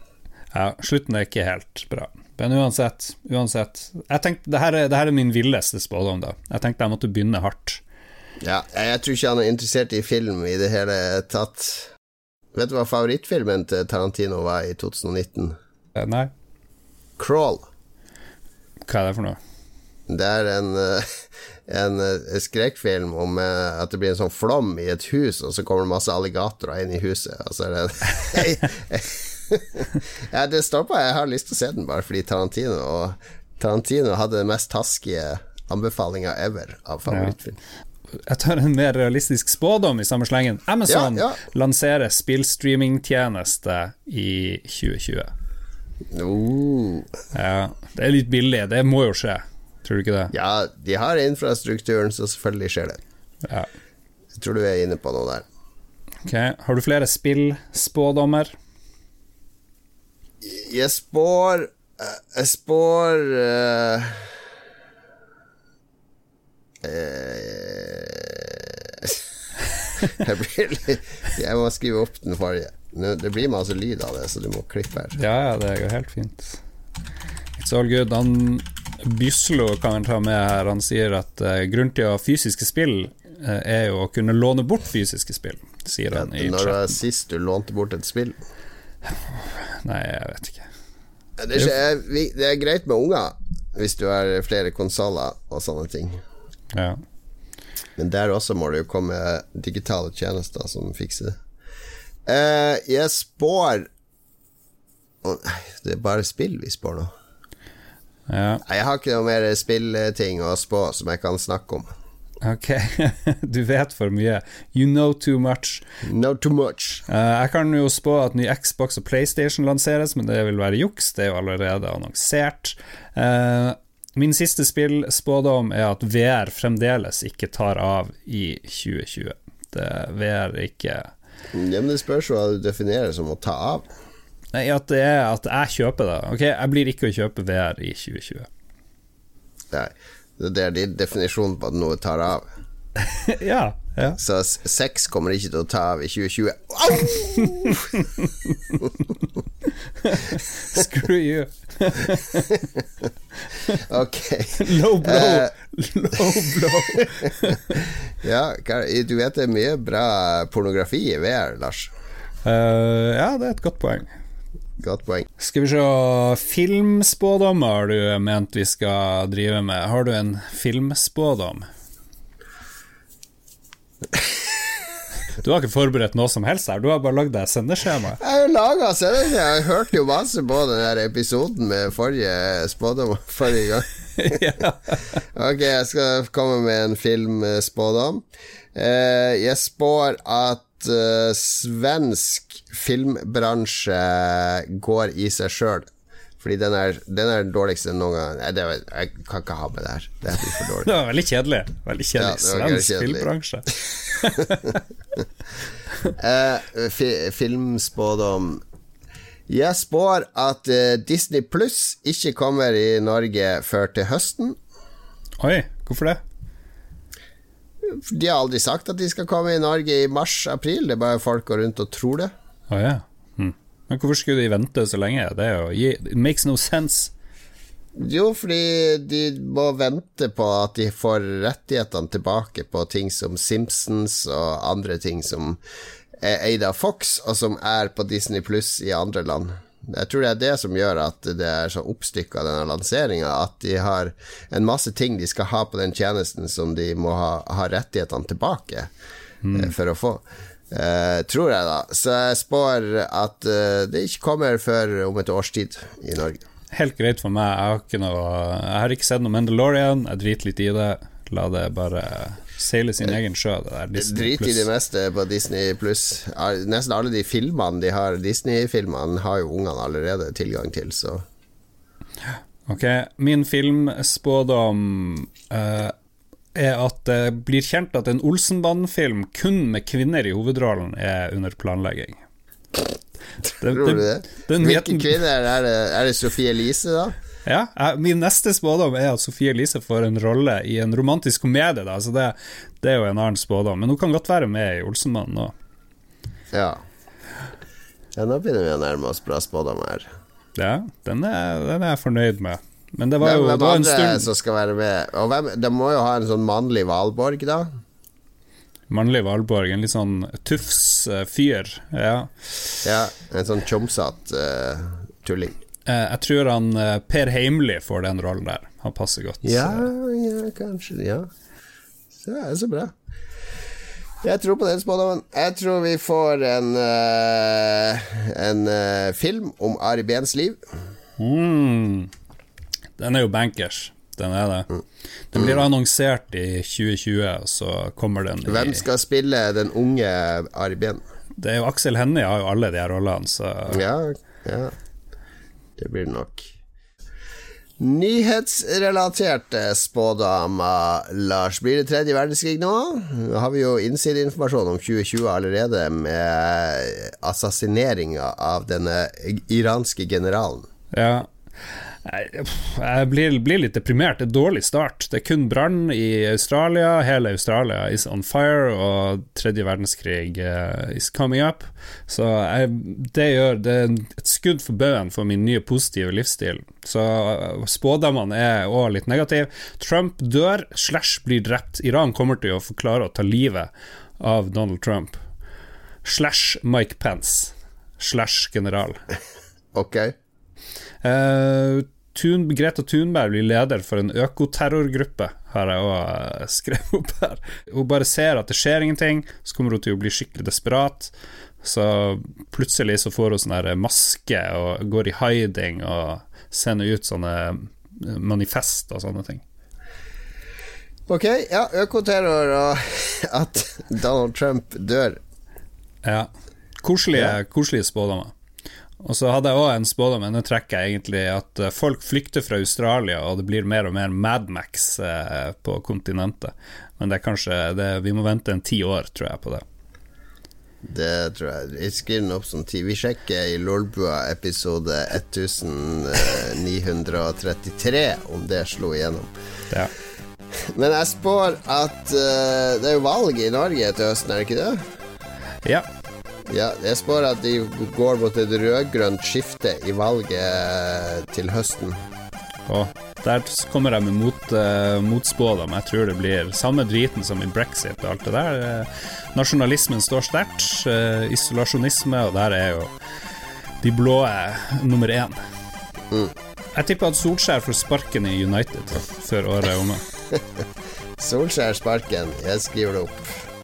Ja, slutten er ikke helt bra. Men uansett, uansett Jeg tenkte, det her, er, det her er min villeste spådom, da. Jeg tenkte jeg måtte begynne hardt. Ja, jeg tror ikke han er interessert i film i det hele tatt. Vet du hva favorittfilmen til Tarantino var i 2019? Eh, nei. Crawl. Hva er det for noe? Det er en, eh, [LAUGHS] en, eh, skrekkfilm om at det blir en sånn flom i et hus, og så kommer det masse alligatorer inn i huset, og så er det [LAUGHS] ja, det står på. Jeg har lyst til å se den bare fordi Tarantino Og Tarantino hadde den mest taskige anbefalinga ever av favorittfilm. Ja. Jeg tar en mer realistisk spådom i samme slengen. Amazon ja, ja. lanserer spillstreamingtjeneste i 2020. Uh. Ja, det er litt billig, det må jo skje. Tror du ikke det? Ja, de har infrastrukturen, så selvfølgelig skjer det. Ja. Jeg tror du er inne på noe der. Ok, Har du flere spillspådommer? Jeg spår Jeg spår uh, [LAUGHS] jeg, litt, jeg må skrive opp den forrige. Det blir masse lyd av det, så du må klippe her. Ja, ja, det går helt fint. It's all good. Han Byslo kan han ta med her. Han sier at uh, grunnen til å ha fysiske spill uh, er jo å kunne låne bort fysiske spill, sier ja, han i Når var sist du lånte bort et spill? Nei, jeg vet ikke. Det er, det er greit med unger hvis du har flere konsoller og sånne ting. Ja. Men der også må det jo komme digitale tjenester som fikser det. Uh, jeg spår oh, Det er bare spill vi spår nå. Ja. Jeg har ikke noe mer spillting å spå som jeg kan snakke om. Ok, [LAUGHS] du vet for mye. You know too much. Know too much. Uh, jeg kan jo spå at ny Xbox og PlayStation lanseres, men det vil være juks. Det er jo allerede annonsert. Uh, min siste spillspådom er at VR fremdeles ikke tar av i 2020. Det VR ikke Ja, Men det spørs hva du definerer som å ta av. Nei, at det er at jeg kjøper det. Ok, jeg blir ikke å kjøpe VR i 2020. Nei. Det er din definisjon på at noe tar av. [LAUGHS] ja, ja. Så sex kommer ikke til å ta av i 2020. Screw you. [LAUGHS] ok. Low blow. Uh, Low blow. [LAUGHS] ja, du vet det er mye bra pornografi i VR, Lars. Uh, ja, det er et godt poeng. Godt poeng. Skal vi se Filmspådommer har du ment vi skal drive med. Har du en filmspådom? Du har ikke forberedt noe som helst her, du har bare lagd deg sendeskjema. Jeg har laga sendeskjema, jeg hørte jo masse på den episoden med forrige spådom forrige gang. [LAUGHS] ja. ok, jeg skal komme med en filmspådom. Eh, jeg spår at uh, svensk filmbransje går i seg sjøl. Fordi den er, den er dårligste noen gang. Nei, det, jeg kan ikke ha med det her. Det [LAUGHS] det var veldig kjedelig. Veldig kjedelig. Svensk filmbransje. uh, [LAUGHS] fi, filmspådom Jeg spår at uh, Disney Pluss ikke kommer i Norge før til høsten. Oi, hvorfor det? De har aldri sagt at de skal komme i Norge i mars-april, det er bare folk går rundt og tror det. Oh, ja. Men hvorfor skulle de vente så lenge? Det er jo, It makes no sense. Jo, fordi de må vente på at de får rettighetene tilbake på ting som Simpsons og andre ting som er eid av Fox, og som er på Disney pluss i andre land. Jeg tror det er det som gjør at det er så oppstykka, denne lanseringa, at de har en masse ting de skal ha på den tjenesten som de må ha, ha rettighetene tilbake mm. for å få. Eh, tror jeg, da. Så jeg spår at uh, det ikke kommer før om et års tid i Norge. Helt greit for meg. Jeg har ikke, noe, jeg har ikke sett noe Mandalorian. Jeg driter litt i det. La det bare seile sin egen sjø. Det er Disney Drit i det meste på Disney pluss. Nesten alle de filmene de har, Disney-filmene, har jo ungene allerede tilgang til, så Ok, min filmspådom eh, er at det blir kjent at en Olsenbanden-film kun med kvinner i hovedrollen er under planlegging. Det, Tror du det? Hvilke kvinner er det? Er det Sophie Elise, da? Ja, jeg, min neste spådom er at Sofie Elise får en rolle i en romantisk komedie, da, så det, det er jo en annen spådom. Men hun kan godt være med i Olsenmannen nå. Ja. ja nå begynner vi å nærme oss bra spådom her. Ja, den er, den er jeg fornøyd med. Men det var jo hvem det var en stund som skal være med? Og hvem, De må jo ha en sånn mannlig Valborg, da? Mannlig Valborg, en litt sånn tufs uh, fyr. Ja. Ja, En sånn tjomsete uh, tulling. Uh, jeg tror han Per Heimly får den rollen der. Han passer godt. Ja, ja, kanskje. Ja. Så, ja, så bra. Jeg tror på den spådommen. Jeg tror vi får en En film om Ari Behns liv. Mm. Den er jo bankers. Den er det. Mm. Den blir annonsert i 2020, og så kommer den i Hvem skal spille den unge Ari Behn? Det er jo Aksel Hennie har jo alle de her rollene, så Ja, ja. Det blir nok. Nyhetsrelaterte spådamer, Lars. Blir det tredje verdenskrig nå? Nå har vi jo innsideinformasjon om 2020 allerede, med assassineringa av denne iranske generalen. Ja. Jeg blir, blir litt deprimert. Det er dårlig start. Det er kun brann i Australia. Hele Australia is on fire, og tredje verdenskrig uh, is coming up. Så jeg, det gjør Det er et skudd for baugen for min nye positive livsstil. Så eh, spådommene er òg litt negative. Trump dør slash blir drept. Iran kommer til å få klare å ta livet av Donald Trump. Slash Mike Pence. Slash general. [LAUGHS] Ok? Eh, Thun, Greta Thunberg blir leder for en økoterrorgruppe, har jeg òg skrevet opp her. Hun bare ser at det skjer ingenting, så kommer hun til å bli skikkelig desperat. Så plutselig så får hun sånn her maske og går i hiding og sender ut sånne manifest og sånne ting. Ok, ja, økoterror og at Donald Trump dør. Ja. Koselige, koselige spådommer. Og så hadde jeg òg en spådom, men nå trekker jeg egentlig at eh, folk flykter fra Australia, og det blir mer og mer Madmax eh, på kontinentet. Men det er kanskje det, Vi må vente en ti år, tror jeg, på det. Det tror jeg. Jeg skriver den opp som ti. Vi sjekker i Lolbua episode 1933 om det slo igjennom. Ja. Men jeg spår at uh, det er jo valg i Norge til høsten, er det ikke det? ja. Ja, jeg spår at de går mot et rød-grønt skifte i valget til høsten. Og der kommer jeg med mot, uh, motspådom. Jeg tror det blir samme driten som i brexit og alt det der. Eh, nasjonalismen står sterkt. Uh, isolasjonisme, og der er jo de blå nummer én. Jeg tipper at Solskjær får sparken i United før året er omme. [LAUGHS] Solskjær sparken. Jeg skriver det opp.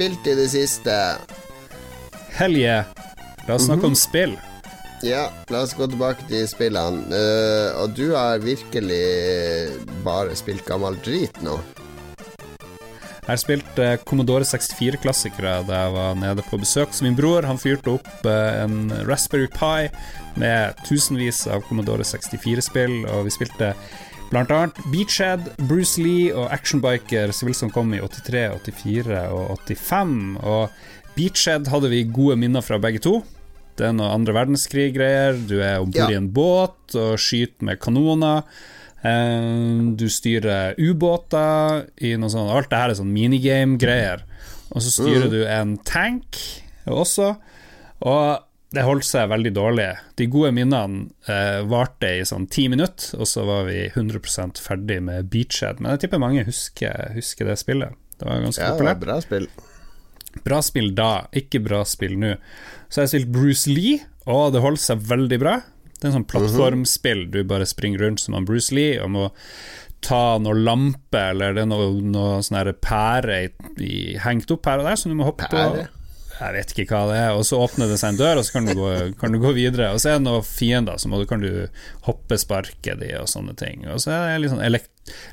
Spilt i det siste? Hell yeah. La oss snakke om spill. Ja, la oss gå tilbake til spillene. Uh, og du har virkelig bare spilt gammel drit nå. Jeg har spilt uh, Commodore 64-klassikere da jeg var nede på besøk Så min bror. Han fyrte opp uh, en Raspberry Pi med tusenvis av Commodore 64-spill, og vi spilte blant annet Beachhead, Bruce Lee og Actionbiker, som kom i 83, 84 og 85. Og Beachhead hadde vi gode minner fra begge to. Det er noe andre verdenskrig-greier. Du er om bord Ja. i en båt og skyter med kanoner. Eh, du styrer ubåter i noe sånt Alt det her er sånn minigame-greier. Og så styrer du en tank også. Og det holdt seg veldig dårlig. De gode minnene eh, varte i sånn ti minutter, og så var vi 100 ferdig med Beachhead. Men jeg tipper mange husker, husker det spillet. Det var ganske Ja, populært. bra spill. Bra spill da, ikke bra spill nå. Så har jeg spilt Bruce Lee, og det holdt seg veldig bra. Det er en sånn plattformspill, du bare springer rundt som han Bruce Lee og må ta noe lampe, eller det er noe, noe sånn pære i, i, hengt opp her og der, som du må hoppe Pære? på. Jeg vet ikke hva det er, og så åpner det seg en dør, og så kan du gå, kan du gå videre. Og så er det noen fiender, så du, kan du hoppesparke de og sånne ting. Og så er det litt sånn,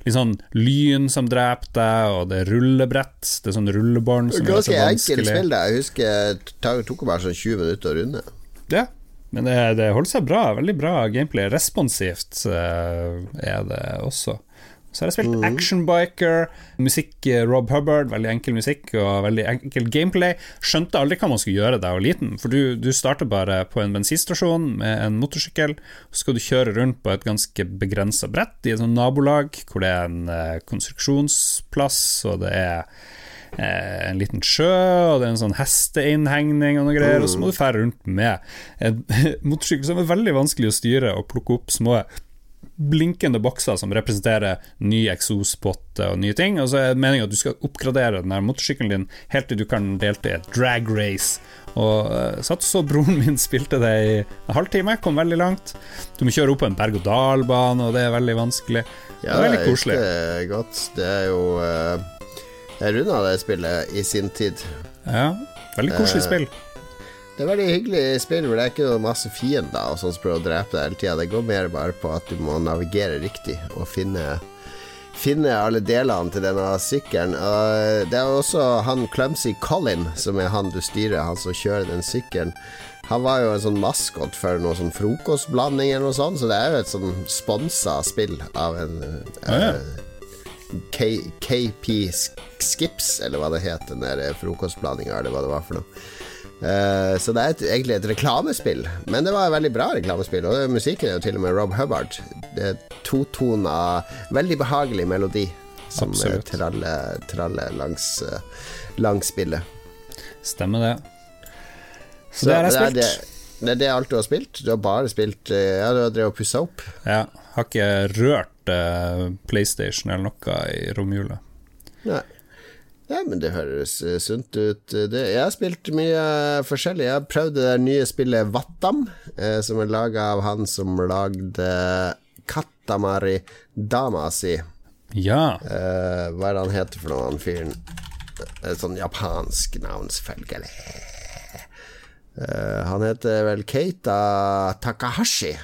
litt sånn lyn som dreper deg, og det er rullebrett, det er sånn rullebånd som er Ganske så enkelt vanskelig. spill, da. Jeg husker det tok- tok bare sånn 20 minutter å runde. Ja, men det, det holder seg bra. Veldig bra gameplay. Responsivt eh, er det også. Så har jeg spilt actionbiker, musikk eh, Rob Hubbard, veldig enkel musikk og veldig enkel gameplay. Skjønte aldri hva man skulle gjøre da jeg var liten, for du, du starter bare på en bensinstasjon med en motorsykkel, så skal du kjøre rundt på et ganske begrensa brett i et sånt nabolag hvor det er en eh, konstruksjonsplass, og det er eh, en liten sjø, og det er en sånn hesteinnhegning og noe greier, og så må du fære rundt med en [LAUGHS] motorsykkel som er veldig vanskelig å styre og plukke opp små blinkende bokser som representerer ny eksospotte og nye ting. Og så er det meningen at du skal oppgradere den her motorsykkelen din helt til du kan delta i et drag race. Og uh, satt så broren min [LAUGHS] spilte det i en halvtime, kom veldig langt. Du må kjøre opp på en berg-og-dal-bane, og det er veldig vanskelig. det er veldig koselig. Det er godt. Det er jo uh, Jeg runda det spillet i sin tid. Ja, veldig koselig uh, spill. Det er veldig hyggelig spill hvor det er ikke noe masse fiender og sånn som prøver å drepe deg hele tida. Det går mer bare på at du må navigere riktig og finne Finne alle delene til denne sykkelen. Og det er også han Clumsy Colin som er han du styrer, han som kjører den sykkelen. Han var jo en sånn maskot for noe sånn frokostblanding eller noe sånt, så det er jo et sånn sponsa spill av en Ja, ja. eh, K KP Skips, eller hva det het, den der frokostblandinga, eller hva det var for noe. Eh, så det er et, egentlig et reklamespill, men det var et veldig bra reklamespill. Og musikken er jo til og med Rob Hubbard. Det er totona, veldig behagelig melodi som eh, Absolutt. traller, tralle langs, eh, langs spillet. Stemmer det. Så, det har jeg er spilt. det, det er det alt du har spilt? Du har bare spilt Ja, du har drevet og pussa opp? Ja, har ikke rørt uh, PlayStation eller noe i romjula. Nei. Ja, men det høres eh, sunt ut. Det, jeg har spilt mye forskjellig. Jeg har prøvd det der nye spillet Vattam, eh, som er laga av han som lagde Katamari Damasi. Ja. Eh, hva er det han heter for noe, han fyren? Et sånn japansk navn, selvfølgelig. Eh, han heter vel Keita Takahashi.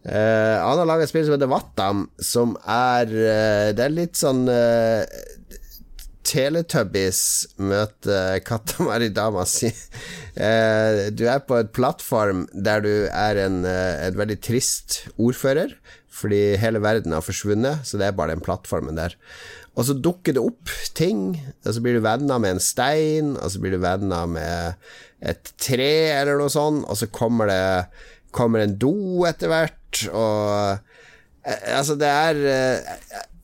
Eh, han har laga et spill som heter Vattam, som er uh, Det er litt sånn uh, Teletubbies møter Katamari Damasi. uh, du er på et plattform der du er en, et veldig trist ordfører, fordi hele verden har forsvunnet, så det er bare den plattformen der. Og så dukker det opp ting, og så blir du venner med en stein, og så blir du venner med et tre eller noe sånt, og så kommer det kommer en do etter hvert, og eh, Altså, det er eh,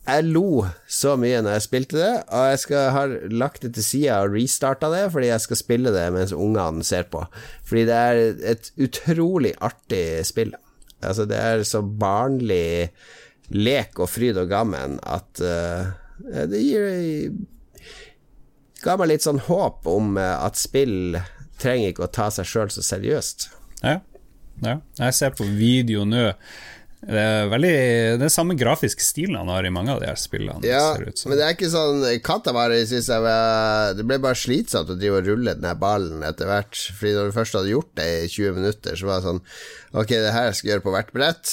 Jeg lo så mye når jeg spilte det, og jeg skal, har lagt det til sida og restarta det, fordi jeg skal spille det mens ungene ser på. Fordi det er et utrolig artig spill. Altså, det er så barnlig lek og fryd og gammen at uh, det gir ga meg litt sånn håp om at spill trenger ikke å ta seg sjøl så seriøst. Ja. Ja. Jeg ser på video nå. Det er veldig er samme grafiske stilen han har i mange av de her spillene. Ja, men det er ikke sånn Katavari syns jeg var Det ble bare slitsomt å drive og rulle den her ballen etter hvert. Fordi når du først hadde gjort det i 20 minutter, så var det sånn Ok, det her skal jeg gjøre på hvert brett.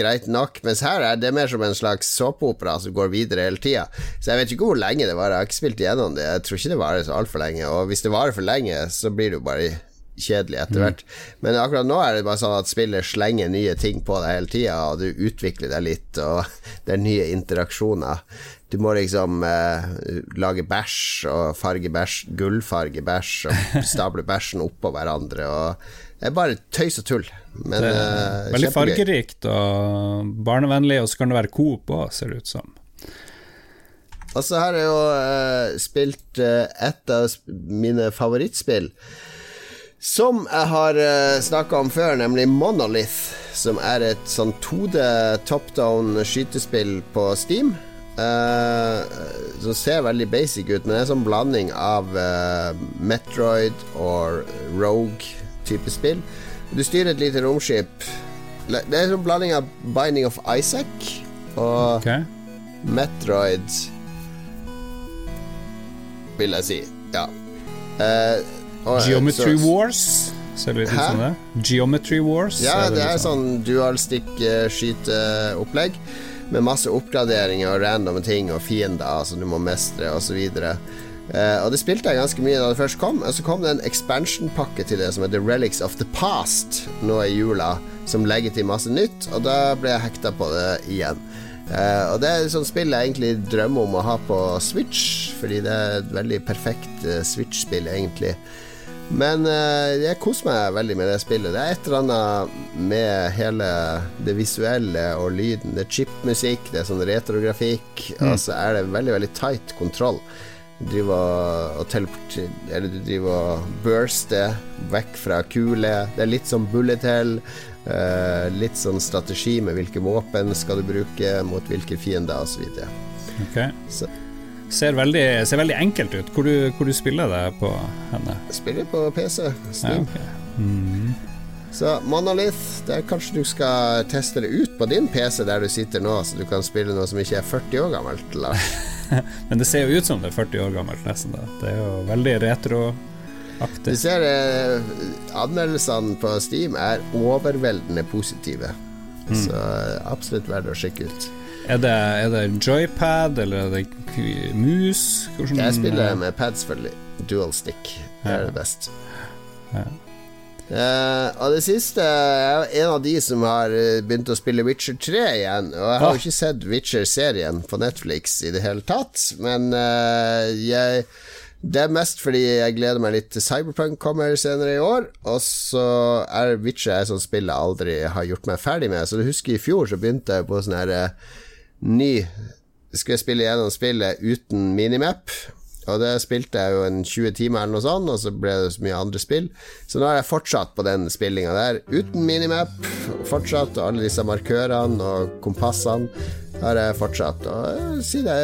Greit nok. Mens her er det mer som en slags såpeopera som går videre hele tida. Så jeg vet ikke hvor lenge det varer. Jeg har ikke spilt igjennom det. Jeg tror ikke det varer så altfor lenge. Og hvis det varer for lenge, så blir det jo bare kjedelig etter hvert. Men akkurat nå er det bare sånn at spillet slenger nye ting på deg hele tida, og du utvikler deg litt, og det er nye interaksjoner. Du må liksom eh, lage bæsj og farge bæsj, gullfarge bæsj, og [LAUGHS] stable bæsjen oppå hverandre. Og det er bare tøys og tull. Men, Det eh, er veldig kjempegøy. fargerikt og barnevennlig, og så kan det være Coop òg, ser det ut som. Og så har jeg jo eh, spilt eh, et av mine favorittspill. Som jeg har uh, snakka om før, nemlig Monolith. Som er et sånn 2D top down skytespill på Steam. Uh, som ser veldig basic ut, men det er en sånn blanding av uh, Metroid og Rogue-type spill. Du styrer et lite romskip. Det er en sånn blanding av Binding of Isaac og okay. Metroid Vil jeg si. Ja. Eh, og- Geometry så- Wars, ser litt ut som det? Geometry Wars? Ja, det er sånn, sånn dualstick-skyteopplegg. Med masse oppgraderinger og randome ting og fiender som du må mestre osv. Uh, og det spilte jeg ganske mye da det først kom. Og så kom det en expansion-pakke til det som heter Relics of the Past nå i jula, som legger til masse nytt, og da ble jeg hekta på det igjen. Uh, og det er et sånt spill jeg egentlig drømmer om å ha på Switch, fordi det er et veldig perfekt uh, Switch-spill, egentlig. Men eh, jeg koser meg veldig med det spillet. Det er et eller annet med hele det visuelle og lyden. Det er chipmusikk, det er sånn retrografikk, og så er det veldig, veldig tight kontroll. Du driver og, og Eller du driver og burster vekk fra kule. Det er litt sånn bullet hell. eh, litt sånn strategi med hvilke våpen skal du bruke mot hvilke fiender osv. Så Ser veldig, ser veldig enkelt ut. Hvor du, hvor du spiller det på henne? jeg spiller på PC. Ja, Steam. ok. Mm. Så Monolith, der kanskje du skal teste det ut på din PC der du sitter nå, så du kan spille noe som ikke er 40 år gammelt. [LAUGHS] Men det ser jo ut som det er 40 år gammelt, nesten. da Det er jo veldig Du retroaktig. ser eh, anmeldelsene på Steam er overveldende positive. Så eh, absolutt verdt å sjekke ut. Er det, er det joypad, eller er det mus? Hvordan, Jeg spiller med pad, selvfølgelig. Dual stick. Det er det best. Ja. Uh, og det siste Jeg er en av de som har eh, begynt å spille Witcher 3 igjen. Og jeg har Ah. jo ikke sett Witcher-serien på Netflix i det hele tatt, men uh, jeg det er mest fordi jeg gleder meg litt til Cyberpunk kommer senere i år. Og så er Witcher et sånt spill jeg aldri har gjort meg ferdig med. Så du husker i fjor så begynte jeg på sånn her eh, ny Skulle jeg spille gjennom spillet uten minimap. Og det spilte jeg jo en 20 timer eller noe sånt, og så ble det så mye andre spill. Så nå har jeg fortsatt på den spillinga der, uten minimap. Fortsatt, og alle disse markørene og kompassene har jeg fortsatt. Og si det,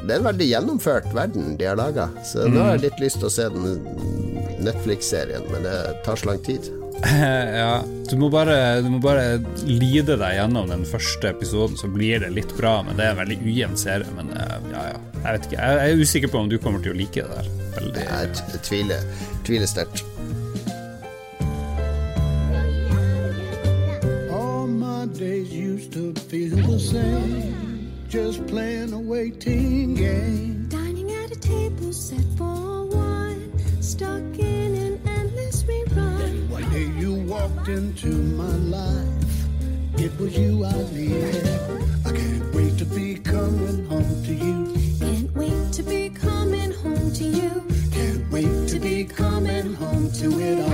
det er en veldig gjennomført verden de har laga. Så nå har jeg litt lyst til å se den Netflix-serien, men det tar så lang tid. [LAUGHS] ja, du må, bare, du må bare lide deg gjennom den første episoden, så blir det litt bra. Men det er en veldig ujevn serie. Men eh, ja, ja. Jeg vet ikke. Jeg jeg er usikker på om du kommer til å like det der. Veldig Jeg tviler, tviler sterkt. All my days used to feel the same, just playing a waiting game. Dining at a table set for one, stuck in an day you walked into my life, it was you I needed. I can't wait to be coming home to you. Can't wait to be coming home to you. Can't wait to be coming home to it all.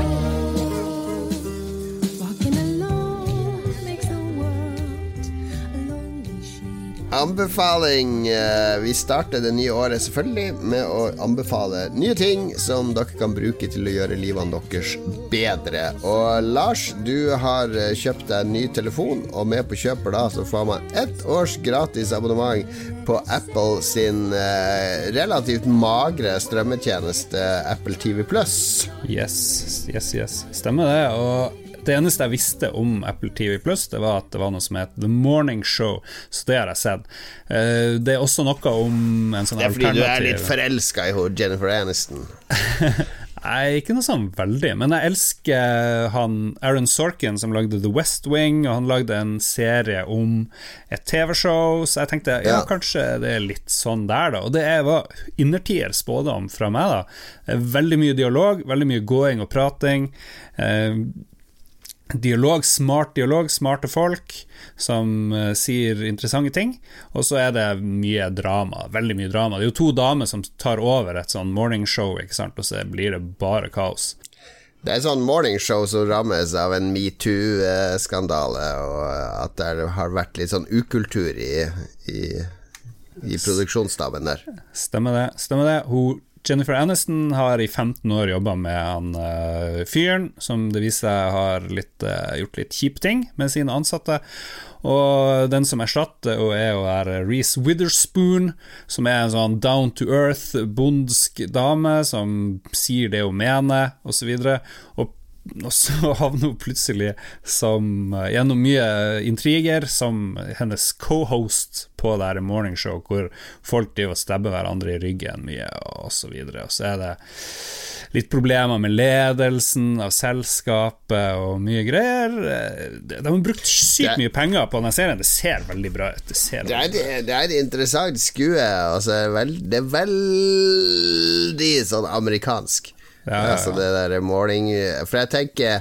Anbefaling. eh, Vi starter det nye året selvfølgelig med å anbefale nye ting som dere kan bruke til å gjøre livene deres bedre. Og Lars, du har eh, kjøpt deg ny telefon, og med på kjøpet da så får man ett års gratis abonnement på Apple sin eh, relativt magre strømmetjeneste Apple TV Pluss. Yes, yes, yes. Stemmer det. Og det eneste jeg visste om Apple TV Pluss, det var at det var noe som het The Morning Show, så det har jeg sett. Eh, Det er også noe om en sånn alternativ Det er fordi du er litt forelska i henne, Jennifer Aniston. [LAUGHS] Nei, ikke noe sånn veldig, men jeg elsker han Aaron Sorkin som lagde The West Wing, og han lagde en serie om et TV-show, så jeg tenkte ja, Ja. kanskje det er litt sånn der, da. Og det er- var innertier spådom fra meg, da. Er Veldig mye dialog, veldig mye gåing og prating. Eh, dialog, smart dialog, smarte folk som uh, sier interessante ting. Og så er det mye drama, veldig mye drama. Det er jo to damer som tar over et sånn morningshow, ikke sant, og så blir det bare kaos. Det er sånn morningshow som rammes av en metoo-skandale, og at det har vært litt sånn ukultur i, i, i produksjonsstaben der. Stemmer det. stemmer det Hun, Jennifer Aniston har i 15 år jobba med han uh, fyren som det viser seg har litt, uh, gjort litt kjipe ting med sine ansatte. Og den som erstatter henne, er jo her Reece Witherspoon, som er en sånn down to earth, bondsk dame som sier det hun mener, osv. Og og [LAUGHS] så havner hun plutselig som, eh, gjennom mye intriger, som hennes co-host på det her morningshow, hvor folk driver og stabber hverandre i ryggen mye, og så videre. Og så er det litt problemer med ledelsen av selskapet og mye greier. Eh, De har brukt sykt mye penger på denne serien. Det ser veldig bra ut. Det ser Det er, det, det er et interessant skue. Altså, det er veldig sånn amerikansk. Ja, ja. Altså, det der måling For jeg tenker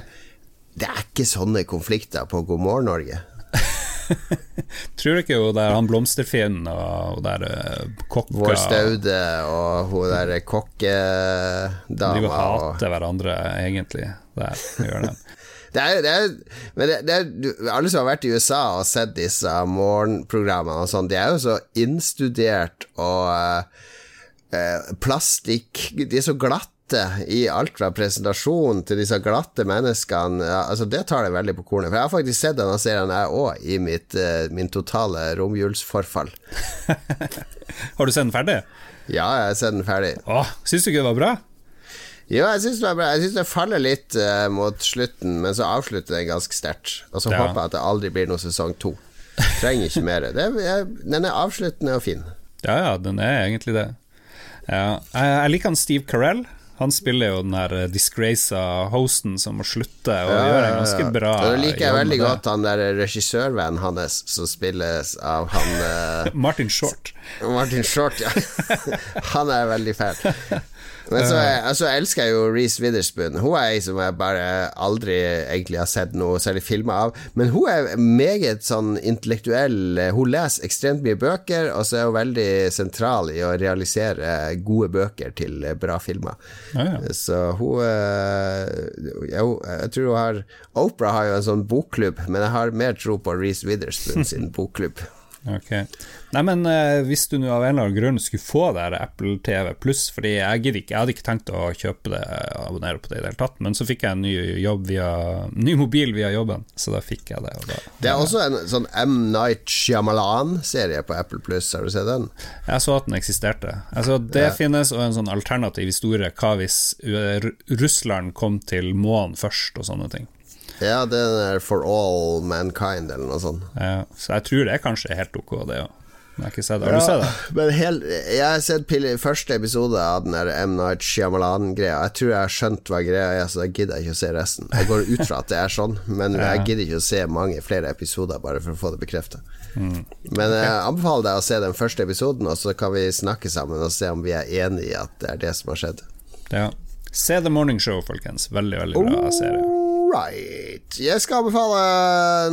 Det er ikke sånne konflikter på God morgen Norge. [LAUGHS] Tror du ikke hun der han Blomsterfinn og hun der eh, kokka Vår Staude og hun der kokkedama og hater hverandre, egentlig? Der, gjør [LAUGHS] det. Det er, det er, men det, er, alle som har vært i USA og sett disse morgenprogrammene og sånn, de er jo så innstudert og uh, plastikk De er så glatte i alt fra presentasjon til disse glatte menneskene. Altså Det tar det veldig på kornet. For jeg har faktisk sett denne serien, jeg òg, i mitt, eh, min totale romjulsforfall. [LAUGHS] Har du sett den ferdig? Ja, jeg har sett den ferdig. Åh, Syns du ikke det var bra? Jo, jeg syns det, var bra. Jeg synes det faller litt uh, mot slutten, men så avslutter det ganske sterkt. Og så Ja. håper jeg at det aldri blir noe sesong to. Trenger ikke mer. Det, er- den er avsluttende og fin. Ja, ja, den er egentlig det. Ja, jeg liker han Steve Carell. Han spiller jo den der disgraca disgraced hosten som må slutte, og gjør en ganske bra Og Da liker jeg veldig godt han der regissørvennen hans, som spilles av han [LAUGHS] eh, Martin Short. Martin Short, ja. [LAUGHS] Han er veldig fæl. Men så, altså, elsker jeg jo Reece Witherspoon. Hun er ei som jeg bare aldri egentlig har sett noe særlig filmer av. Men hun er meget sånn intellektuell. Hun leser ekstremt mye bøker, og så er hun veldig sentral i å realisere gode bøker til bra filmer. Ja, ja. Så hun jeg, Jeg tror hun har Opera har jo en sånn bokklubb, men jeg har mer tro på Reece Witherspoon sin bokklubb. [LAUGHS] Ok. Nei, men eh, hvis du nå av en eller annen grunn skulle få det her Apple TV pluss, fordi jeg gidder ikke, jeg hadde ikke tenkt å kjøpe det, abonnere på det i det hele tatt, men så fikk jeg en ny jobb via [LAUGHS] Ny mobil via jobben, så da fikk jeg det. Da, Det er også en sånn M. Night Shyamalan-serie på Apple Pluss, har du sett den? Jeg så at den eksisterte. Altså, det finnes, og en sånn alternativ historie. Hva hvis uh, Russland kom til månen først, og sånne ting. Ja, den er For All Mankind, eller noe sånt. Ja, så jeg tror det er kanskje helt ok, det òg. Jeg har ikke sett det. Har du sett det? Men hel, jeg har sett pil- første episode av den der M. Night Shyamalan-greia. Jeg tror jeg har skjønt hva greia er, så da gidder jeg ikke å se resten. Jeg går ut fra at det er sånn, men [LAUGHS] jeg gidder ikke å se mange flere episoder bare for å få det bekreftet. Mm. Men jeg anbefaler deg å se den første episoden, og så kan vi snakke sammen og se om vi er enige i at det er det som har skjedd. Ja. Se The Morning Show, folkens. Veldig, veldig Oh. bra serie. Right. Jeg skal anbefale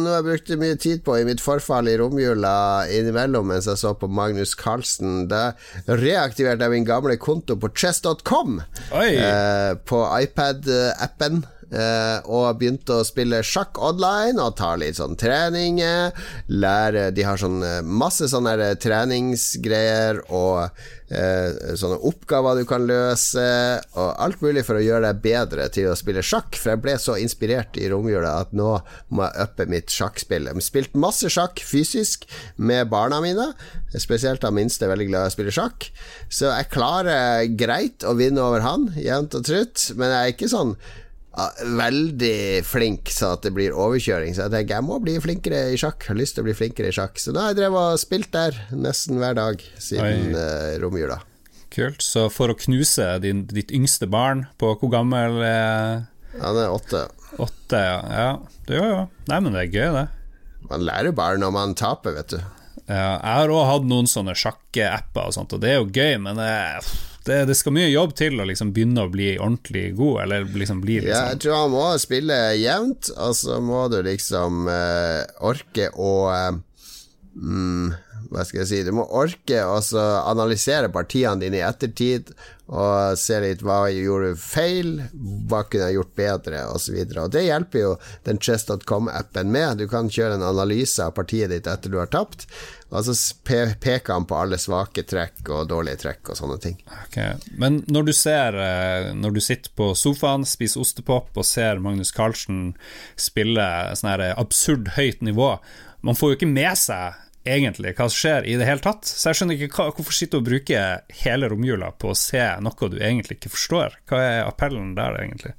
noe jeg brukte mye tid på i mitt forfall i romjula innimellom mens jeg så på Magnus Carlsen. Da reaktiverte jeg min gamle konto på chess.com eh, på iPad-appen. Eh, og begynte å spille sjakk online og ta litt sånn trening. eh, Lære De har sånn eh, masse sånne treningsgreier og eh, sånne oppgaver du kan løse, og alt mulig for å gjøre deg bedre til å spille sjakk. For jeg ble så inspirert i romjula at nå må jeg uppe mitt sjakkspill. Jeg har spilt masse sjakk fysisk med barna mine, spesielt han minste er veldig glad i å spille sjakk. Så jeg klarer greit å vinne over han, jevnt og trutt, men jeg er ikke sånn veldig flink så at det blir overkjøring. Så jeg tenker jeg må bli flinkere i sjakk. Har lyst til å bli flinkere i sjakk. Så da har jeg drevet og spilt der nesten hver dag siden uh, romjula. kult. Så for å knuse din, ditt yngste barn på hvor gammel er Han er åtte. Åtte, ja. ja. Det, jo, jo. Nei, men det er gøy, det. Man lærer bare når man taper, vet du. Ja, jeg har òg hatt noen sånne sjakkeapper og sånt, og det er jo gøy, men det, det, det skal mye jobb til å liksom begynne å bli ordentlig god, eller liksom bli Ja, liksom jeg tror han må spille jevnt, og så må du liksom eh, orke å eh, mm, Hva skal jeg si? Du må orke å analysere partiene dine i ettertid, og se litt hva jeg gjorde feil, hva kunne jeg gjort bedre, osv. Det hjelper jo den chess.com-appen med. Du kan kjøre en analyse av partiet ditt etter du har tapt, og så peker han på alle svake trekk og dårlige trekk og sånne ting. Okay. Men når du ser eh, Når du sitter på sofaen, spiser ostepop og ser Magnus Carlsen spille sånn her absurd høyt nivå, man får jo ikke med seg egentlig hva som skjer i det hele tatt. Så jeg skjønner ikke hva, hvorfor sitter du og bruker hele romjula på å se noe du egentlig ikke forstår. Hva er appellen der, egentlig?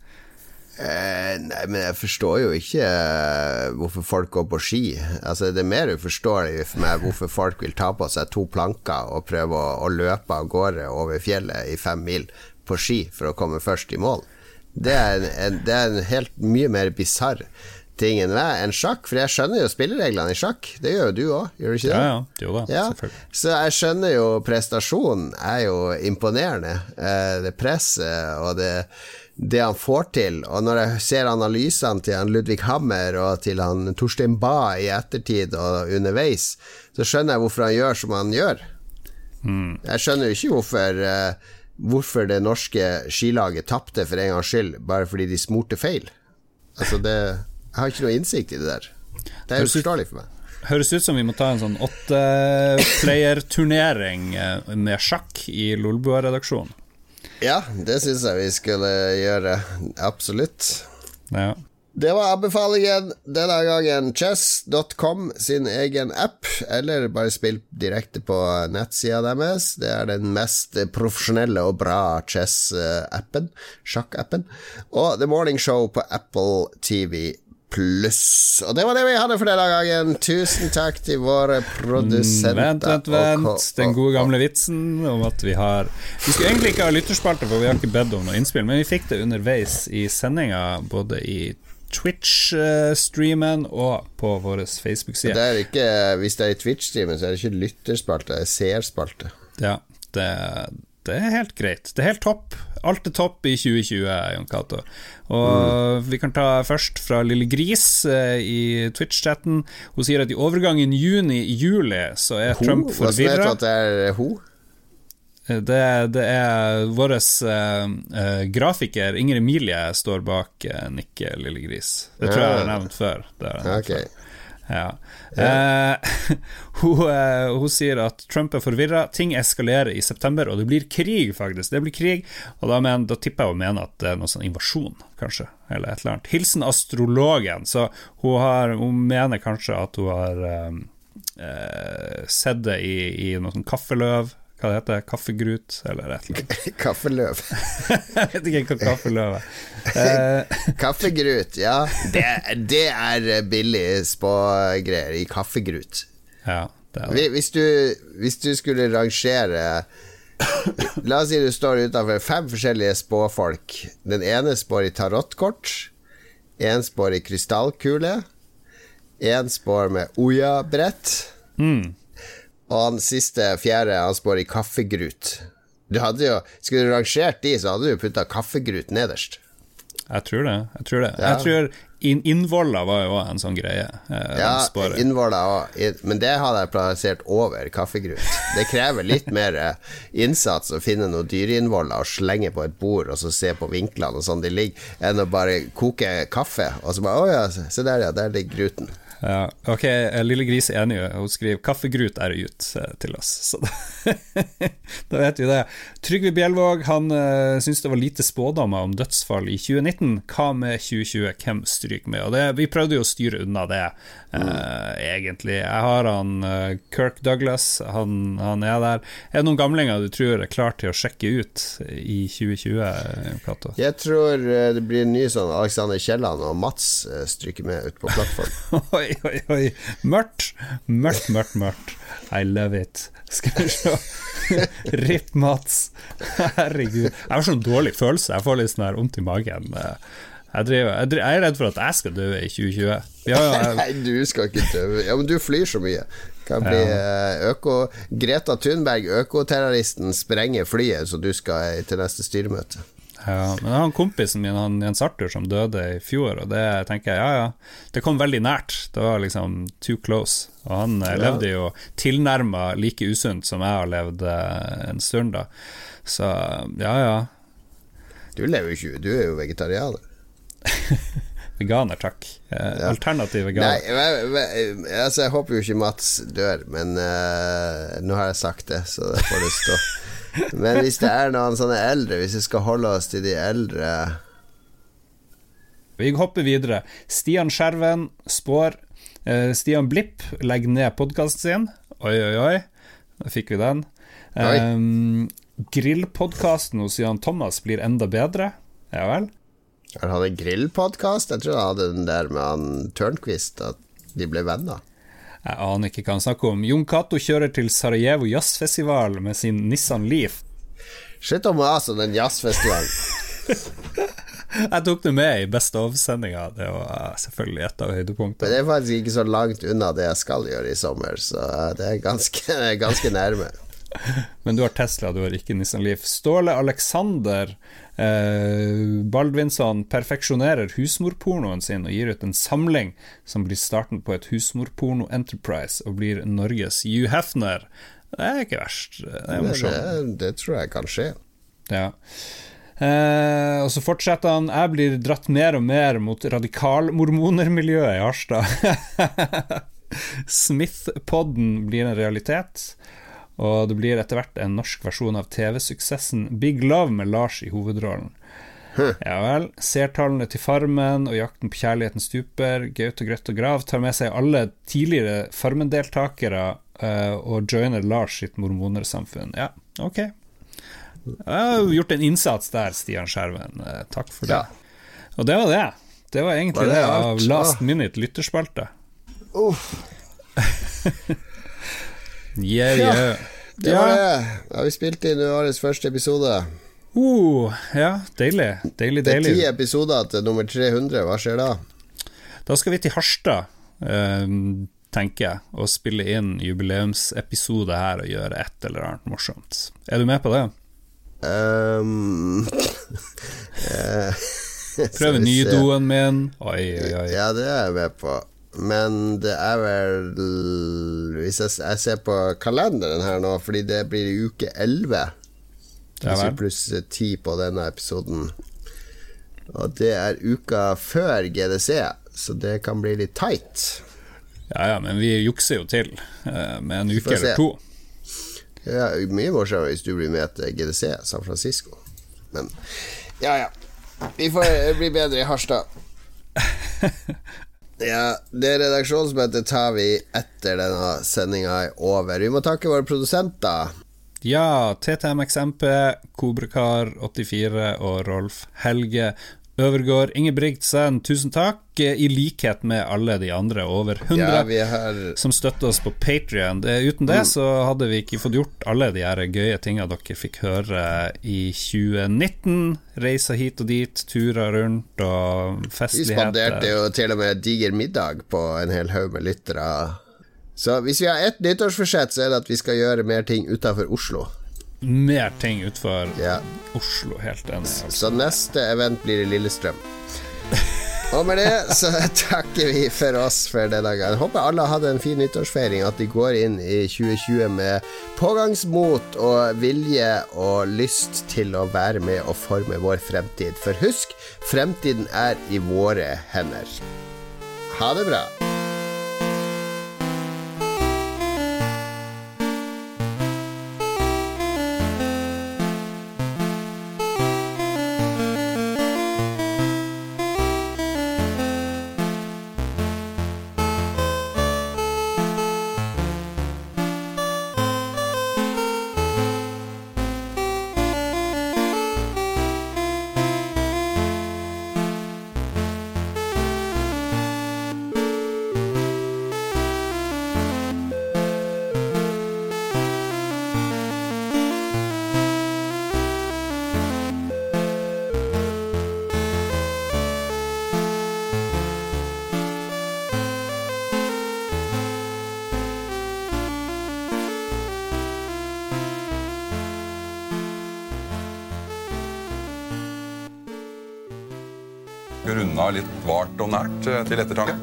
Eh, nei, men jeg forstår jo ikke eh, hvorfor folk går på ski. Altså, det er mer uforståelig for meg hvorfor folk vil ta på seg to planker og prøve å, å løpe av gårde over fjellet i fem mil på ski for å komme først i mål. Det er en, en, det er en helt mye mer bisarr ting enn meg enn sjakk, for jeg skjønner jo spillereglene i sjakk. Det gjør jo du òg, gjør du ikke det? Ja, ja, jo da, Ja, selvfølgelig. så jeg skjønner jo prestasjonen er jo imponerende. Eh, Det presset og det, det han får til. Og når jeg ser analysene til han Ludvig Hammer og til han Torstein Bae i ettertid og underveis, så skjønner jeg hvorfor han gjør som han gjør. Mm. Jeg skjønner jo ikke hvorfor eh, Hvorfor det norske skilaget tapte for en gangs skyld, bare fordi de smurte feil. Altså det Jeg har ikke noe innsikt i det der. Det er jo uforståelig for meg. Høres ut som vi må ta en sånn åtte-player-turnering eh, med sjakk i Lolbua-redaksjonen. Ja, det syns jeg vi skulle gjøre. Absolutt. Ja. Det var anbefalingen denne gangen. Chess.com sin egen app, eller bare spill direkte på nettsida deres. Det er den mest profesjonelle og bra chess-appen, sjakk-appen. Og The Morning Show på Apple TV pluss. Og det var det vi hadde for denne gangen. Tusen takk til våre produsenter. Vent, vent, vent. Den gode gamle vitsen om at vi har Vi skulle egentlig ikke ha lytterspalte, for vi har ikke bedt om noe innspill, men vi fikk det underveis i sendinga, både i Twitch-streamen og på vår Facebook-side. hvis det er i Twitch-streamen, så er det ikke lytterspalte, det er seerspalte. Ja, det, det er helt greit. Det er helt topp. Alt er topp i 2020, Jon Cato. Og vi kan ta først fra Lille Gris eh, i Twitch-chatten. Hun sier at i overgangen juni-juli så er Trump forvirra. Hvordan vet du at det er ho? Det, det er vår eh, grafiker Inger Emilie står bak eh, Nikke Lille Gris. Det tror jeg jeg har nevnt før. Det har jeg nevnt Ok. før. Ja. Eh, [LAUGHS] hun, eh, hun sier at Trump er forvirra, ting eskalerer i september, og det blir krig, faktisk. Det blir krig, og da, men, da tipper jeg hun mener at det er noe sånn invasjon, kanskje, eller et eller annet. Hilsen astrologen, så hun, har, hun mener kanskje at hun har eh, eh, sett det i, i noe sånn kaffeløv, hva det heter, kaffegrut, eller et eller annet. [LAUGHS] Kaffeløv. Jeg vet ikke hva kaffeløv er. Eh, [LAUGHS] Kaffegrut, ja. Det, det er billig spågreier i kaffegrut. ja, det er det. Hvis du, hvis du skulle rangere La oss si du står utenfor fem forskjellige spåfolk. Den ene spår i tarotkort. En spår i krystallkule. En spår med Oya-brett. Mm. Og han siste, fjerde, han spår i kaffegrut. Du hadde jo, Skulle du rangert de, så hadde du putta kaffegrut nederst. Jeg tror det. Jeg tror det. Ja. Jeg tror in Innvolla var jo òg en sånn greie. Eh, Ja, innvolla òg, men det hadde jeg plassert over kaffegrut. Det krever litt [LAUGHS] mer eh, innsats å finne noen dyreinnvoller og slenge på et bord og så se på vinklene og sånn de ligger, enn å bare koke kaffe og så bare Å ja, se der ja, der ligger gruten. Ja, ok, eh, Lille Gris er enig. Hun skriver 'kaffegrut er ut' eh, til oss. [LAUGHS] Så da, vet vi det. Trygve Bjelvåg han uh, syns det var lite spådommer om dødsfall i 2019. Hva med 2020? Hvem stryker med? Og det, Vi prøvde jo å styre unna det, eh, egentlig. Jeg har han uh, Kirk Douglas, han, han er der. Er det noen gamlinger du tror er klar til å sjekke ut i 2020, Plato? Jeg tror eh, det blir en ny sånn Alexander Kielland og Mats eh, stryker med ut på plattform. [LAUGHS] [LAUGHS] Oi, oi, oi. Mørkt. Mørkt, mørkt, mørkt. I love it. Skal vi se. [LAUGHS] Ripp Mats. Herregud. Jeg har sånn dårlig følelse. Jeg får litt sånn her vondt i magen. Jeg, driver, jeg, driver, jeg er redd for at jeg skal dø i 2020. Ja, ja, [LAUGHS] Nei, du skal ikke dø. Ja, men du flyr så mye. Kan bli eh, øko... Greta Thunberg, økoterroristen, sprenger flyet, så du skal til neste styremøte. Ja, men han kompisen min, han Jens Arthur, som døde i fjor, og det tenker jeg, ja ja, det kom veldig nært. Det var liksom too close. Og han ja. levde jo tilnærma like usunt som jeg har levd eh, en stund, da. Så ja ja. Du lever jo ikke, du er jo vegetarianer. [LAUGHS] Veganer, takk. Ja. Alternativ veganer. men, altså, jeg håper jo ikke Mats dør, men uh, nå har jeg sagt det, så det får det stå. [LAUGHS] Men hvis det er noen sånne eldre, hvis vi skal holde oss til de eldre Vi hopper videre. Stian Skjerven spår eh, Stian Blipp legger ned podkasten sin. Oi, oi, oi. Da fikk vi den. Um, Grillpodkasten hos Jan Thomas blir enda bedre. Ja vel. Han hadde grillpodkast? Jeg tror han hadde den der med han Tørnquist, at de ble venner. Jeg aner ikke hva han snakker om. Jon Cato kjører til Sarajevo jazzfestival med sin Nissan Leaf. Slutt å mase om den jazzfestivalen. [LAUGHS] Jeg tok det med i Best of-sendinga. Det var selvfølgelig et av Men høydepunktene. det er faktisk ikke så langt unna det jeg skal gjøre i sommer, så det er ganske, [LAUGHS] ganske nærme. Men du har Tesla, du har ikke Nissan Leaf. Ståle Alexander eh, Baldvinsson perfeksjonerer husmorpornoen sin og gir ut en samling som blir starten på et husmorporno-enterprise og blir Norges Hugh Hefner. Det er ikke verst. Det er morsomt. det, det tror jeg kan skje. Ja. Uh, og så fortsetter han Jeg blir dratt mer og mer mot radikalmormonermiljøet i Harstad. [LAUGHS] Smith-podden blir en realitet. Og det blir etter hvert en norsk versjon av TV-suksessen Big Love med Lars i hovedrollen. Ja vel. Seertallene til Farmen og Jakten på kjærligheten stuper. Gaute Grøtt og Grav tar med seg alle tidligere Farmen-deltakere uh, og joiner Lars sitt mormonersamfunn. Ja, ok. Jeg har gjort en innsats der, Stian Skjerven. Uh, Takk for det. Ja. Og det var det. Det var egentlig Var det det, av Last Ah. Minute lytterspalte. Uff, [LAUGHS] Yeah, Ja, det var det. Da har vi spilt inn årets første episode. Uh, ja, deilig. Deilig, deilig. Det er ti episoder til nummer 300. Hva skjer da? Da skal vi til Harstad, eh, tenker jeg, og spille inn jubileumsepisode her og gjøre et eller annet morsomt. Er du med på det? Um, [LAUGHS] [LAUGHS] eh, Prøve nydoen min. Oi, oi, oi. Ja, det er jeg med på. Men det er vel Hvis jeg, jeg ser på kalenderen her nå, fordi det blir uke 11 Ja Hvis vi vel. pluss 10 på denne episoden. Og det er uka før GDC, så det kan bli litt tight. Ja, ja, men vi jukser jo til eh, med en uke eller to. Ja, mye morsommere hvis du blir med til GDC San Francisco. Men ja, ja. Vi får bli bedre i Harstad. [LAUGHS] Ja, det redaksjonsmøtet tar vi etter denne sendinga er over. Vi må takke våre produsenter. Ja, TTMXMP, Kobrekar84 og Rolf Helge Øvergård Ingebrigtsen, tusen takk, eh, i likhet med alle de andre over 100 Ja, har som støtter oss på Patrion. Uten det så hadde vi ikke fått gjort alle de her gøye tinga dere fikk høre i 2019. Reiser hit og dit, turer rundt og Vi festligheter. spanderte jo til og med diger middag på en hel haug med lyttere. Så hvis vi har ett nyttårsforsett, så er det at vi skal gjøre mer ting utafor Oslo. Mer ting utenfor Ja. Oslo, helt enig. Altså. Så neste event blir i Lillestrøm. Og med det så [LAUGHS] takker vi for oss for denne gangen. Håper alle hadde en fin nyttårsfeiring, at de går inn i 2020 med pågangsmot og vilje og lyst til å være med og forme vår fremtid. For husk, fremtiden er i våre hender. Ha det bra. Til ettertanke.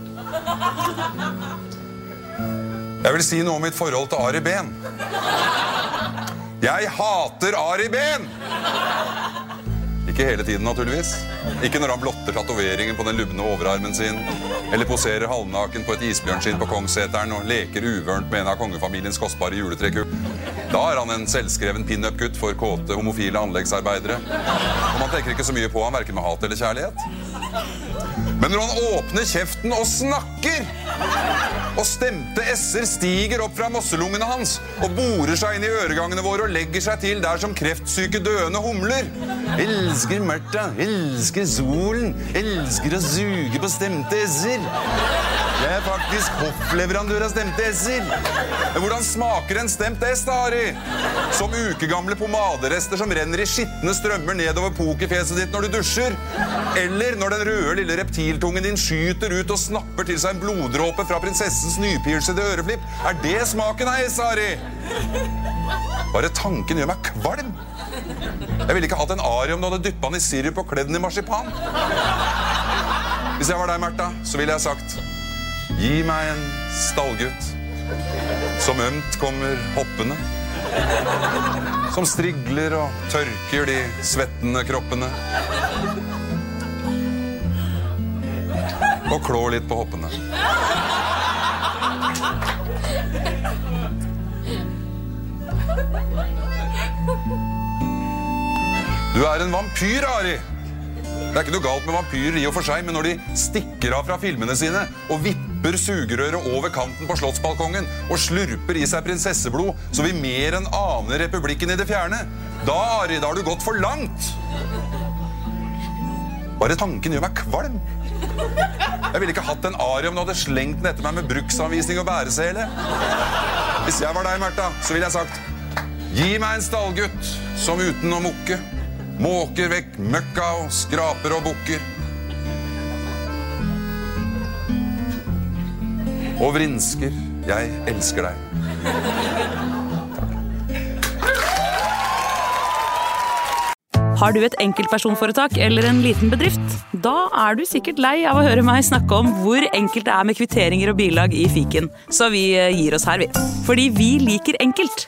Jeg vil si noe om mitt forhold til Ari Behn. Jeg hater Ari Behn! Ikke hele tiden, naturligvis. Ikke når han blotter tatoveringen på den lubne overarmen sin, eller poserer halvnaken på et isbjørnskinn på Kongsseteren og leker uvørent med en av kongefamiliens kostbare juletrekkupp. Da er han en selvskreven pinup-gutt for kåte homofile anleggsarbeidere. Og man tenker ikke så mye på han, verken med hat eller kjærlighet. Men når han åpner kjeften og snakker, og stemte s-er stiger opp fra mosselungene hans og borer seg inn i øregangene våre og legger seg til der som kreftsyke døende humler. Elsker Märtha, elsker solen, elsker å suge på stemte s-er. Jeg er faktisk hoffleverandør av stemte s-er. Hvordan smaker en stemt s, da, Ari? Som ukegamle pomaderester som renner i skitne strømmer nedover pokerfjeset ditt når du dusjer? Eller når den røde lille reptiltungen din skyter ut og snapper til seg en bloddråpe fra prinsessens nypiercede øreflipp? Er det smaken av s? Bare tanken gjør meg kvalm. Jeg ville ikke hatt en Ari om du hadde dyppa den i sirup og kledd den i marsipan. Hvis jeg var deg, Märtha, så ville jeg sagt Gi meg en stallgutt som ømt kommer hoppende. Som strigler og tørker de svettende kroppene. Og klår litt på hoppene. Du er en vampyr, Ari. Det er ikke noe galt med vampyrer i og for seg, men når de stikker av fra filmene sine og vipper sugerøret over kanten på slottsbalkongen og slurper i seg prinsesseblod så vi mer enn aner republikken i det fjerne, da, Ari, da har du gått for langt. Bare tanken gjør meg kvalm. Jeg ville ikke hatt en Ari om du hadde slengt den etter meg med bruksanvisning og bæresele. Hvis jeg var deg, Märtha, så ville jeg sagt Gi meg en stallgutt som uten å mukke måker vekk møkka og skraper og bukker. Og vrinsker. Jeg elsker deg. Har du et enkeltpersonforetak eller en liten bedrift? Da er du sikkert lei av å høre meg snakke om hvor enkelt det er med kvitteringer og bilag i fiken, så vi eh, gir oss her, vi. Fordi vi liker enkelt.